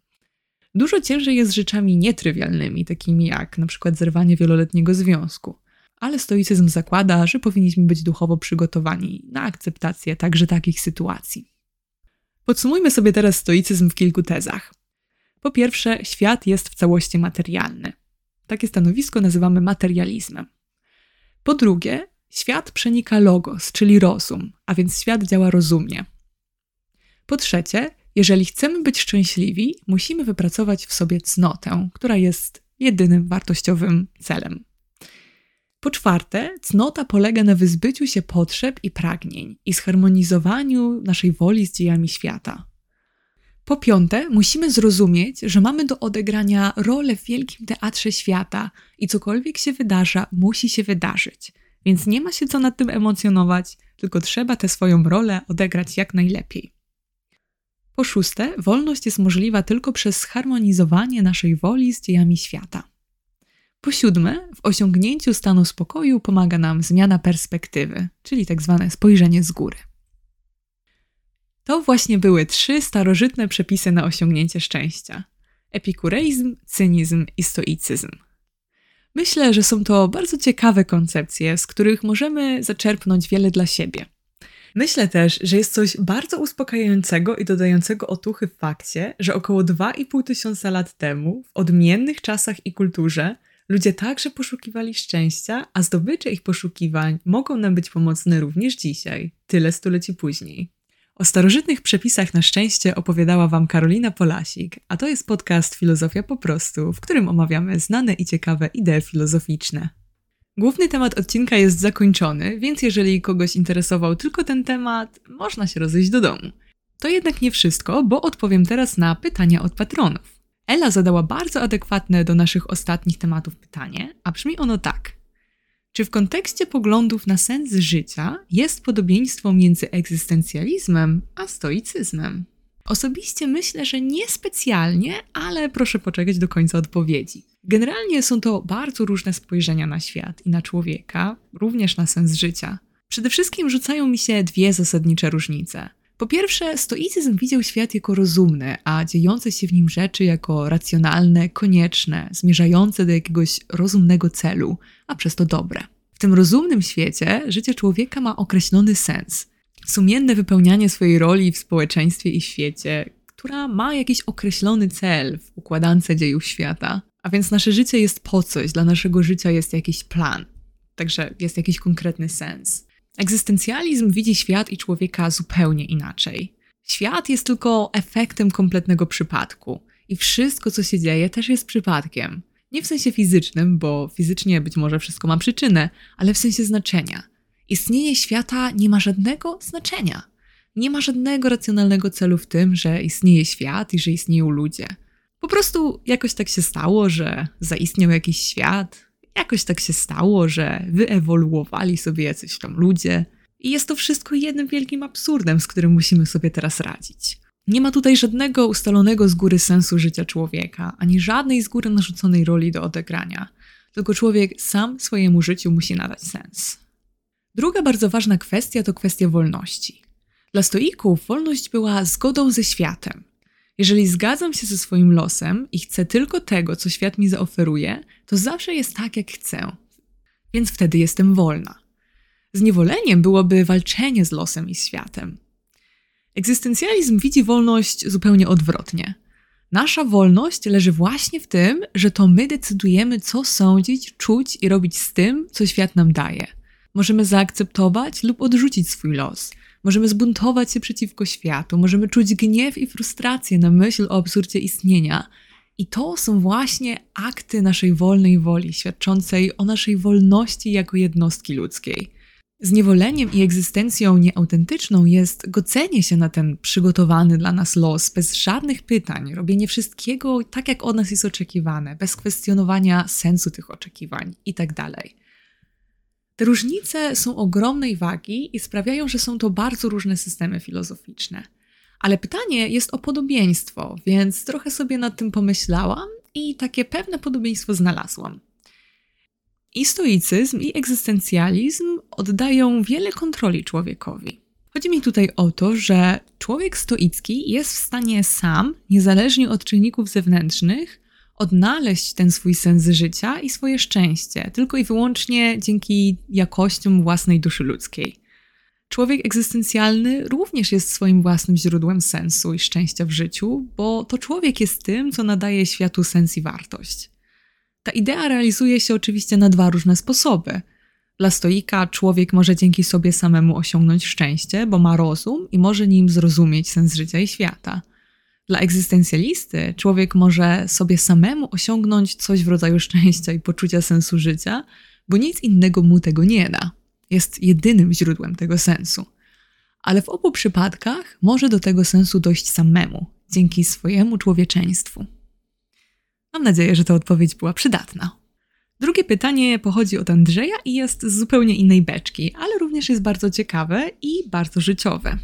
Dużo ciężej jest z rzeczami nietrywialnymi, takimi jak przykład zerwanie wieloletniego związku. Ale stoicyzm zakłada, że powinniśmy być duchowo przygotowani na akceptację także takich sytuacji. Podsumujmy sobie teraz stoicyzm w kilku tezach. Po pierwsze, świat jest w całości materialny. Takie stanowisko nazywamy materializmem. Po drugie, świat przenika logos, czyli rozum, a więc świat działa rozumnie. Po trzecie, jeżeli chcemy być szczęśliwi, musimy wypracować w sobie cnotę, która jest jedynym wartościowym celem. Po czwarte, cnota polega na wyzbyciu się potrzeb i pragnień i zharmonizowaniu naszej woli z dziejami świata. Po piąte, musimy zrozumieć, że mamy do odegrania rolę w wielkim teatrze świata i cokolwiek się wydarza, musi się wydarzyć. Więc nie ma się co nad tym emocjonować, tylko trzeba tę swoją rolę odegrać jak najlepiej. Po szóste, wolność jest możliwa tylko przez zharmonizowanie naszej woli z dziejami świata. Po siódme, w osiągnięciu stanu spokoju pomaga nam zmiana perspektywy, czyli tak zwane spojrzenie z góry. To właśnie były trzy starożytne przepisy na osiągnięcie szczęścia: epikureizm, cynizm i stoicyzm. Myślę, że są to bardzo ciekawe koncepcje, z których możemy zaczerpnąć wiele dla siebie. Myślę też, że jest coś bardzo uspokajającego i dodającego otuchy w fakcie, że około 2,5 tysiąca lat temu, w odmiennych czasach i kulturze, ludzie także poszukiwali szczęścia, a zdobycze ich poszukiwań mogą nam być pomocne również dzisiaj, tyle stuleci później. O starożytnych przepisach na szczęście opowiadała Wam Karolina Polasik, a to jest podcast Filozofia po prostu, w którym omawiamy znane i ciekawe idee filozoficzne. Główny temat odcinka jest zakończony, więc jeżeli kogoś interesował tylko ten temat, można się rozejść do domu. To jednak nie wszystko, bo odpowiem teraz na pytania od patronów. Ela zadała bardzo adekwatne do naszych ostatnich tematów pytanie, a brzmi ono tak. Czy w kontekście poglądów na sens życia jest podobieństwo między egzystencjalizmem a stoicyzmem? Osobiście myślę, że niespecjalnie, ale proszę poczekać do końca odpowiedzi. Generalnie są to bardzo różne spojrzenia na świat i na człowieka, również na sens życia. Przede wszystkim rzucają mi się dwie zasadnicze różnice. Po pierwsze, stoicyzm widział świat jako rozumny, a dziejące się w nim rzeczy jako racjonalne, konieczne, zmierzające do jakiegoś rozumnego celu, a przez to dobre. W tym rozumnym świecie życie człowieka ma określony sens. Sumienne wypełnianie swojej roli w społeczeństwie i świecie, która ma jakiś określony cel w układance dziejów świata. A więc nasze życie jest po coś, dla naszego życia jest jakiś plan. Także jest jakiś konkretny sens. Egzystencjalizm widzi świat i człowieka zupełnie inaczej. Świat jest tylko efektem kompletnego przypadku i wszystko, co się dzieje, też jest przypadkiem. Nie w sensie fizycznym, bo fizycznie być może wszystko ma przyczynę, ale w sensie znaczenia. Istnienie świata nie ma żadnego znaczenia. Nie ma żadnego racjonalnego celu w tym, że istnieje świat i że istnieją ludzie. Po prostu jakoś tak się stało, że zaistniał jakiś świat, jakoś tak się stało, że wyewoluowali sobie jacyś tam ludzie. I jest to wszystko jednym wielkim absurdem, z którym musimy sobie teraz radzić. Nie ma tutaj żadnego ustalonego z góry sensu życia człowieka, ani żadnej z góry narzuconej roli do odegrania. Tylko człowiek sam swojemu życiu musi nadać sens. Druga bardzo ważna kwestia to kwestia wolności. Dla stoików wolność była zgodą ze światem. Jeżeli zgadzam się ze swoim losem i chcę tylko tego, co świat mi zaoferuje, to zawsze jest tak, jak chcę. Więc wtedy jestem wolna. Zniewoleniem byłoby walczenie z losem i światem. Egzystencjalizm widzi wolność zupełnie odwrotnie. Nasza wolność leży właśnie w tym, że to my decydujemy, co sądzić, czuć i robić z tym, co świat nam daje. Możemy zaakceptować lub odrzucić swój los. Możemy zbuntować się przeciwko światu, możemy czuć gniew i frustrację na myśl o absurdzie istnienia. I to są właśnie akty naszej wolnej woli, świadczącej o naszej wolności jako jednostki ludzkiej. Zniewoleniem i egzystencją nieautentyczną jest godzenie się na ten przygotowany dla nas los, bez żadnych pytań, robienie wszystkiego tak, jak od nas jest oczekiwane, bez kwestionowania sensu tych oczekiwań itd. Tak Te różnice są ogromnej wagi i sprawiają, że są to bardzo różne systemy filozoficzne. Ale pytanie jest o podobieństwo, więc trochę sobie nad tym pomyślałam i takie pewne podobieństwo znalazłam. I stoicyzm, i egzystencjalizm oddają wiele kontroli człowiekowi. Chodzi mi tutaj o to, że człowiek stoicki jest w stanie sam, niezależnie od czynników zewnętrznych, odnaleźć ten swój sens życia i swoje szczęście, tylko i wyłącznie dzięki jakościom własnej duszy ludzkiej. Człowiek egzystencjalny również jest swoim własnym źródłem sensu i szczęścia w życiu, bo to człowiek jest tym, co nadaje światu sens i wartość. Ta idea realizuje się oczywiście na dwa różne sposoby. Dla stoika człowiek może dzięki sobie samemu osiągnąć szczęście, bo ma rozum i może nim zrozumieć sens życia i świata. Dla egzystencjalisty człowiek może sobie samemu osiągnąć coś w rodzaju szczęścia i poczucia sensu życia, bo nic innego mu tego nie da. Jest jedynym źródłem tego sensu. Ale w obu przypadkach może do tego sensu dojść samemu, dzięki swojemu człowieczeństwu. Mam nadzieję, że ta odpowiedź była przydatna. Drugie pytanie pochodzi od Andrzeja i jest z zupełnie innej beczki, ale również jest bardzo ciekawe i bardzo życiowe.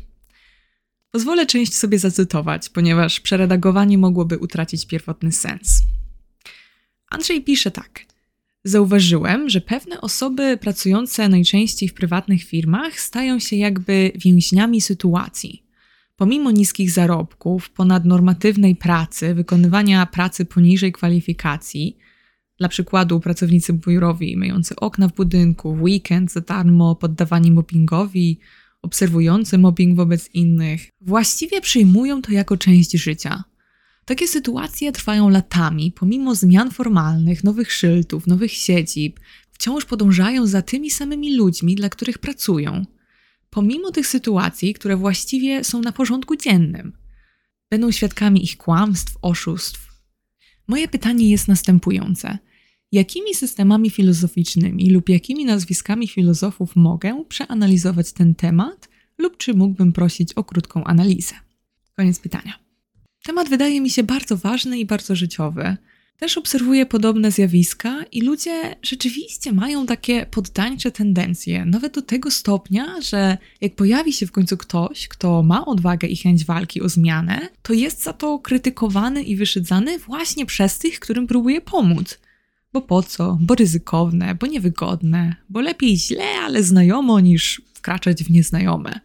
Pozwolę część sobie zacytować, ponieważ przeredagowanie mogłoby utracić pierwotny sens. Andrzej pisze tak. Zauważyłem, że pewne osoby pracujące najczęściej w prywatnych firmach stają się jakby więźniami sytuacji. Pomimo niskich zarobków, ponadnormatywnej pracy, wykonywania pracy poniżej kwalifikacji, dla przykładu pracownicy biurowi myjący okna w budynku, w weekend za darmo, poddawani mobbingowi, obserwujący mobbing wobec innych, właściwie przyjmują to jako część życia. Takie sytuacje trwają latami, pomimo zmian formalnych, nowych szyltów, nowych siedzib, wciąż podążają za tymi samymi ludźmi, dla których pracują – pomimo tych sytuacji, które właściwie są na porządku dziennym. Będą świadkami ich kłamstw, oszustw. Moje pytanie jest następujące. Jakimi systemami filozoficznymi lub jakimi nazwiskami filozofów mogę przeanalizować ten temat, lub czy mógłbym prosić o krótką analizę? Koniec pytania. Temat wydaje mi się bardzo ważny i bardzo życiowy. Też obserwuję podobne zjawiska i ludzie rzeczywiście mają takie poddańcze tendencje, nawet do tego stopnia, że jak pojawi się w końcu ktoś, kto ma odwagę i chęć walki o zmianę, to jest za to krytykowany i wyszydzany właśnie przez tych, którym próbuje pomóc. Bo po co? Bo ryzykowne, bo niewygodne, bo lepiej źle, ale znajomo niż wkraczać w nieznajome.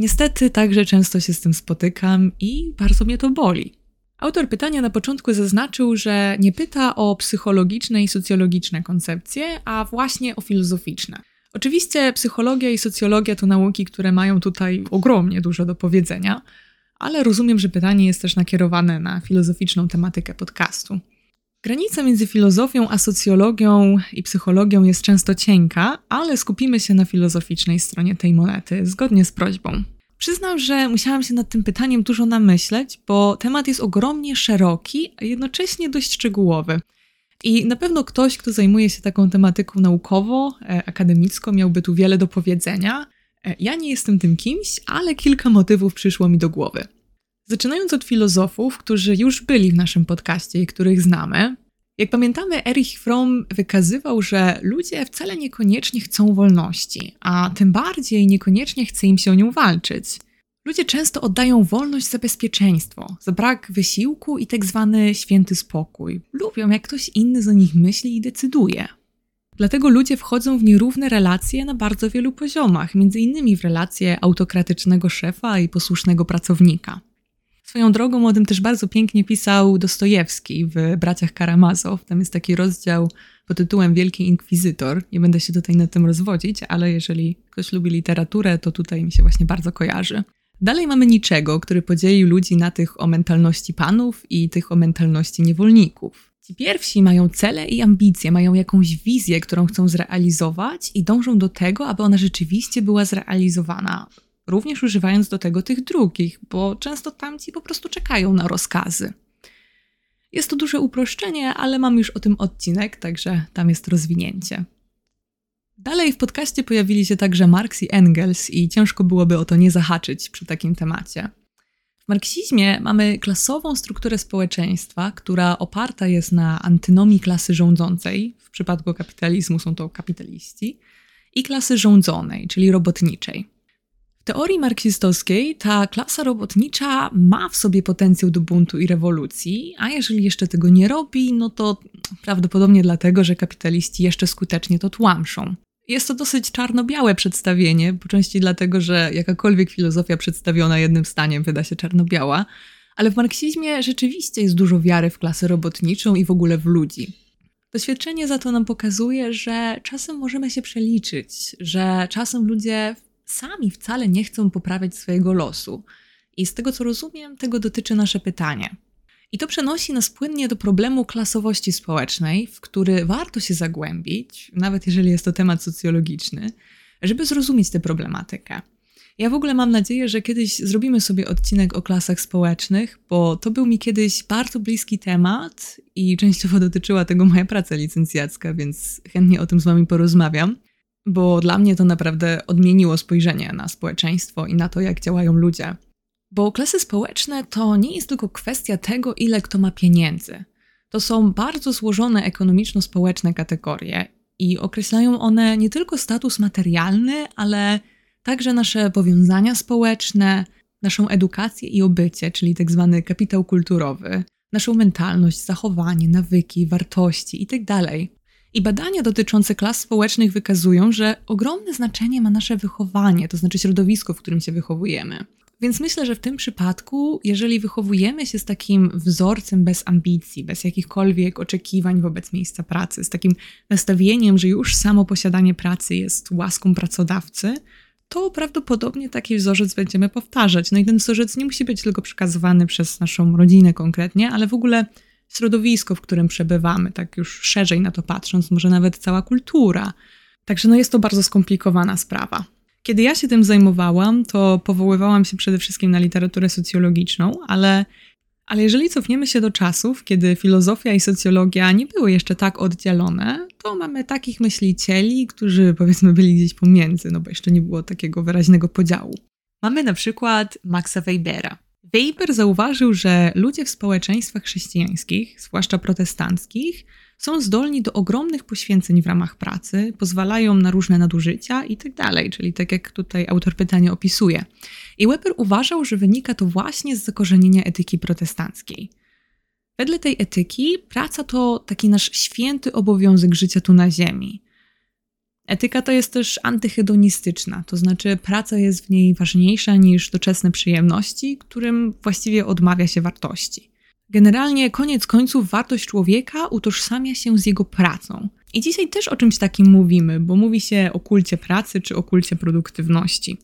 Niestety także często się z tym spotykam i bardzo mnie to boli. Autor pytania na początku zaznaczył, że nie pyta o psychologiczne i socjologiczne koncepcje, a właśnie o filozoficzne. Oczywiście psychologia i socjologia to nauki, które mają tutaj ogromnie dużo do powiedzenia, ale rozumiem, że pytanie jest też nakierowane na filozoficzną tematykę podcastu. Granica między filozofią a socjologią i psychologią jest często cienka, ale skupimy się na filozoficznej stronie tej monety, zgodnie z prośbą. Przyznam, że musiałam się nad tym pytaniem dużo namyśleć, bo temat jest ogromnie szeroki, a jednocześnie dość szczegółowy. I na pewno ktoś, kto zajmuje się taką tematyką naukowo, e, akademicko, miałby tu wiele do powiedzenia. E, ja nie jestem tym kimś, ale kilka motywów przyszło mi do głowy. Zaczynając od filozofów, którzy już byli w naszym podcaście i których znamy, jak pamiętamy, Erich Fromm wykazywał, że ludzie wcale niekoniecznie chcą wolności, a tym bardziej niekoniecznie chce im się o nią walczyć. Ludzie często oddają wolność za bezpieczeństwo, za brak wysiłku i tak zwany święty spokój. Lubią, jak ktoś inny za nich myśli i decyduje. Dlatego ludzie wchodzą w nierówne relacje na bardzo wielu poziomach, między innymi w relacje autokratycznego szefa i posłusznego pracownika. Swoją drogą o tym też bardzo pięknie pisał Dostojewski w Braciach Karamazow. Tam jest taki rozdział pod tytułem Wielki Inkwizytor. Nie będę się tutaj na tym rozwodzić, ale jeżeli ktoś lubi literaturę, to tutaj mi się właśnie bardzo kojarzy. Dalej mamy niczego, który podzielił ludzi na tych o mentalności panów i tych o mentalności niewolników. Ci pierwsi mają cele i ambicje, mają jakąś wizję, którą chcą zrealizować i dążą do tego, aby ona rzeczywiście była zrealizowana. Również używając do tego tych drugich, bo często tamci po prostu czekają na rozkazy. Jest to duże uproszczenie, ale mam już o tym odcinek, także tam jest rozwinięcie. Dalej w podcaście pojawili się także Marx i Engels i ciężko byłoby o to nie zahaczyć przy takim temacie. W marksizmie mamy klasową strukturę społeczeństwa, która oparta jest na antynomii klasy rządzącej, w przypadku kapitalizmu są to kapitaliści, i klasy rządzonej, czyli robotniczej. Teorii marksistowskiej ta klasa robotnicza ma w sobie potencjał do buntu i rewolucji, a jeżeli jeszcze tego nie robi, no to prawdopodobnie dlatego, że kapitaliści jeszcze skutecznie to tłamszą. Jest to dosyć czarno-białe przedstawienie, po części dlatego, że jakakolwiek filozofia przedstawiona jednym zdaniem wyda się czarno-biała, ale w marksizmie rzeczywiście jest dużo wiary w klasę robotniczą i w ogóle w ludzi. Doświadczenie za to nam pokazuje, że czasem możemy się przeliczyć, że czasem ludzie sami wcale nie chcą poprawiać swojego losu. I z tego co rozumiem, tego dotyczy nasze pytanie. I to przenosi nas płynnie do problemu klasowości społecznej, w który warto się zagłębić, nawet jeżeli jest to temat socjologiczny, żeby zrozumieć tę problematykę. Ja w ogóle mam nadzieję, że kiedyś zrobimy sobie odcinek o klasach społecznych, bo to był mi kiedyś bardzo bliski temat i częściowo dotyczyła tego moja praca licencjacka, więc chętnie o tym z Wami porozmawiam, bo dla mnie to naprawdę odmieniło spojrzenie na społeczeństwo i na to, jak działają ludzie. Bo klasy społeczne to nie jest tylko kwestia tego, ile kto ma pieniędzy. To są bardzo złożone ekonomiczno-społeczne kategorie i określają one nie tylko status materialny, ale także nasze powiązania społeczne, naszą edukację i obycie, czyli tak zwany kapitał kulturowy, naszą mentalność, zachowanie, nawyki, wartości itd. I badania dotyczące klas społecznych wykazują, że ogromne znaczenie ma nasze wychowanie, to znaczy środowisko, w którym się wychowujemy. Więc myślę, że w tym przypadku, jeżeli wychowujemy się z takim wzorcem bez ambicji, bez jakichkolwiek oczekiwań wobec miejsca pracy, z takim nastawieniem, że już samo posiadanie pracy jest łaską pracodawcy, to prawdopodobnie taki wzorzec będziemy powtarzać. No i ten wzorzec nie musi być tylko przekazywany przez naszą rodzinę konkretnie, ale w ogóle środowisko, w którym przebywamy, tak już szerzej na to patrząc, może nawet cała kultura. Także no jest to bardzo skomplikowana sprawa. Kiedy ja się tym zajmowałam, to powoływałam się przede wszystkim na literaturę socjologiczną, ale, ale jeżeli cofniemy się do czasów, kiedy filozofia i socjologia nie były jeszcze tak oddzielone, to mamy takich myślicieli, którzy powiedzmy byli gdzieś pomiędzy, no bo jeszcze nie było takiego wyraźnego podziału. Mamy na przykład Maxa Webera. Weber zauważył, że ludzie w społeczeństwach chrześcijańskich, zwłaszcza protestanckich, są zdolni do ogromnych poświęceń w ramach pracy, pozwalają na różne nadużycia itd., tak czyli tak jak tutaj autor pytania opisuje. I Weber uważał, że wynika to właśnie z zakorzenienia etyki protestanckiej. Wedle tej etyki praca to taki nasz święty obowiązek życia tu na ziemi. Etyka to jest też antyhedonistyczna, to znaczy praca jest w niej ważniejsza niż doczesne przyjemności, którym właściwie odmawia się wartości. Generalnie, koniec końców, wartość człowieka utożsamia się z jego pracą. I dzisiaj też o czymś takim mówimy, bo mówi się o kulcie pracy czy o kulcie produktywności.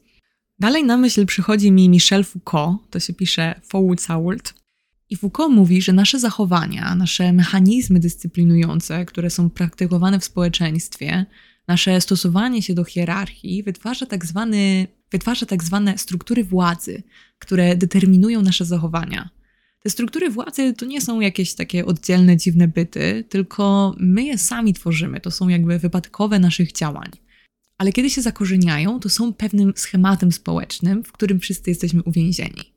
Dalej na myśl przychodzi mi Michel Foucault, to się pisze Foucault. I Foucault mówi, że nasze zachowania, nasze mechanizmy dyscyplinujące, które są praktykowane w społeczeństwie, nasze stosowanie się do hierarchii wytwarza tak, zwany, wytwarza tak zwane struktury władzy, które determinują nasze zachowania. Te struktury władzy to nie są jakieś takie oddzielne, dziwne byty, tylko my je sami tworzymy. To są jakby wypadkowe naszych działań. Ale kiedy się zakorzeniają, to są pewnym schematem społecznym, w którym wszyscy jesteśmy uwięzieni.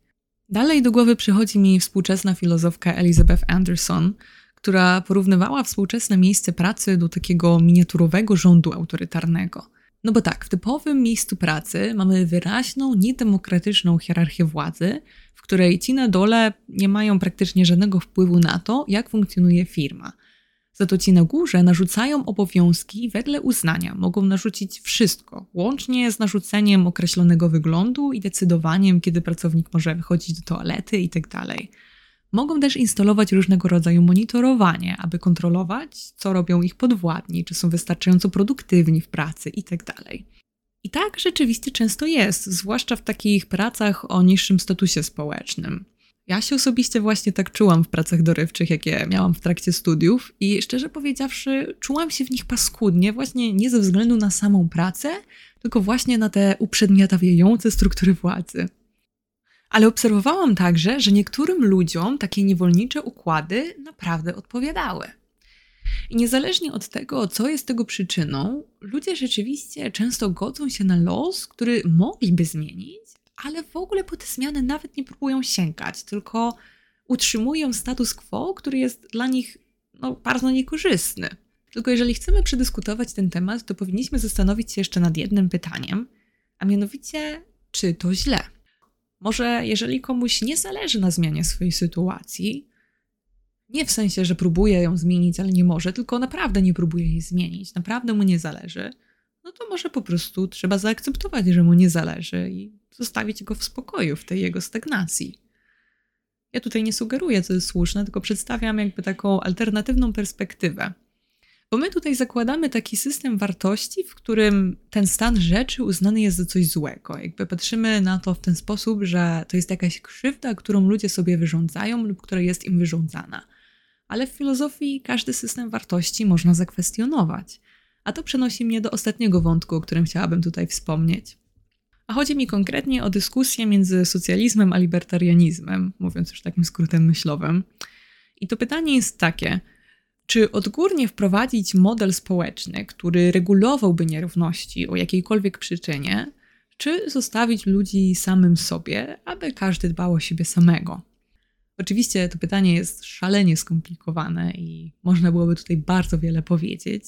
Dalej do głowy przychodzi mi współczesna filozofka Elizabeth Anderson, która porównywała współczesne miejsce pracy do takiego miniaturowego rządu autorytarnego. No bo tak, w typowym miejscu pracy mamy wyraźną, niedemokratyczną hierarchię władzy, w której ci na dole nie mają praktycznie żadnego wpływu na to, jak funkcjonuje firma. Za to ci na górze narzucają obowiązki wedle uznania, mogą narzucić wszystko, łącznie z narzuceniem określonego wyglądu i decydowaniem, kiedy pracownik może wychodzić do toalety itd. Mogą też instalować różnego rodzaju monitorowanie, aby kontrolować, co robią ich podwładni, czy są wystarczająco produktywni w pracy itd. Tak I tak rzeczywiście często jest, zwłaszcza w takich pracach o niższym statusie społecznym. Ja się osobiście właśnie tak czułam w pracach dorywczych, jakie miałam w trakcie studiów i szczerze powiedziawszy, czułam się w nich paskudnie, właśnie nie ze względu na samą pracę, tylko właśnie na te uprzedmiotawiające struktury władzy. Ale obserwowałam także, że niektórym ludziom takie niewolnicze układy naprawdę odpowiadały. I niezależnie od tego, co jest tego przyczyną, ludzie rzeczywiście często godzą się na los, który mogliby zmienić, ale w ogóle po te zmiany nawet nie próbują sięgać, tylko utrzymują status quo, który jest dla nich no, bardzo niekorzystny. Tylko jeżeli chcemy przedyskutować ten temat, to powinniśmy zastanowić się jeszcze nad jednym pytaniem, a mianowicie, czy to źle? Może jeżeli komuś nie zależy na zmianie swojej sytuacji, nie w sensie, że próbuje ją zmienić, ale nie może, tylko naprawdę nie próbuje jej zmienić, naprawdę mu nie zależy, no to może po prostu trzeba zaakceptować, że mu nie zależy i zostawić go w spokoju, w tej jego stagnacji. Ja tutaj nie sugeruję, co jest słuszne, tylko przedstawiam jakby taką alternatywną perspektywę. Bo my tutaj zakładamy taki system wartości, w którym ten stan rzeczy uznany jest za coś złego. Jakby patrzymy na to w ten sposób, że to jest jakaś krzywda, którą ludzie sobie wyrządzają lub która jest im wyrządzana. Ale w filozofii każdy system wartości można zakwestionować. A to przenosi mnie do ostatniego wątku, o którym chciałabym tutaj wspomnieć. A chodzi mi konkretnie o dyskusję między socjalizmem a libertarianizmem, mówiąc już takim skrótem myślowym. I to pytanie jest takie: czy odgórnie wprowadzić model społeczny, który regulowałby nierówności o jakiejkolwiek przyczynie, czy zostawić ludzi samym sobie, aby każdy dbał o siebie samego? Oczywiście to pytanie jest szalenie skomplikowane i można byłoby tutaj bardzo wiele powiedzieć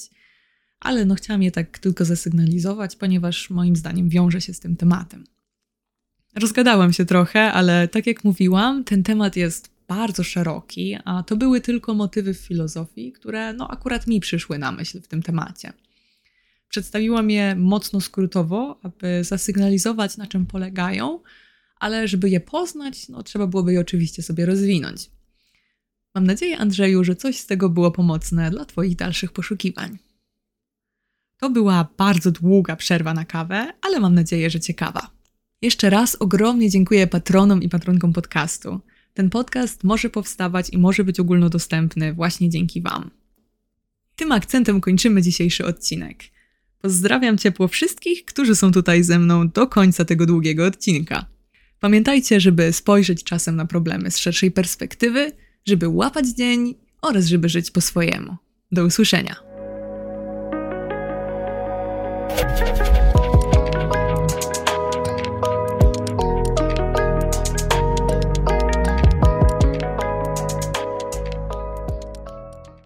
ale no chciałam je tak tylko zasygnalizować, ponieważ moim zdaniem wiąże się z tym tematem. Rozgadałam się trochę, ale tak jak mówiłam, ten temat jest bardzo szeroki, a to były tylko motywy w filozofii, które no akurat mi przyszły na myśl w tym temacie. Przedstawiłam je mocno skrótowo, aby zasygnalizować, na czym polegają, ale żeby je poznać, no trzeba byłoby je oczywiście sobie rozwinąć. Mam nadzieję, Andrzeju, że coś z tego było pomocne dla Twoich dalszych poszukiwań. To była bardzo długa przerwa na kawę, ale mam nadzieję, że ciekawa. Jeszcze raz ogromnie dziękuję patronom i patronkom podcastu ten podcast może powstawać i może być ogólnodostępny właśnie dzięki Wam. Tym akcentem kończymy dzisiejszy odcinek. Pozdrawiam ciepło wszystkich, którzy są tutaj ze mną do końca tego długiego odcinka. Pamiętajcie, żeby spojrzeć czasem na problemy z szerszej perspektywy, żeby łapać dzień oraz żeby żyć po swojemu. Do usłyszenia.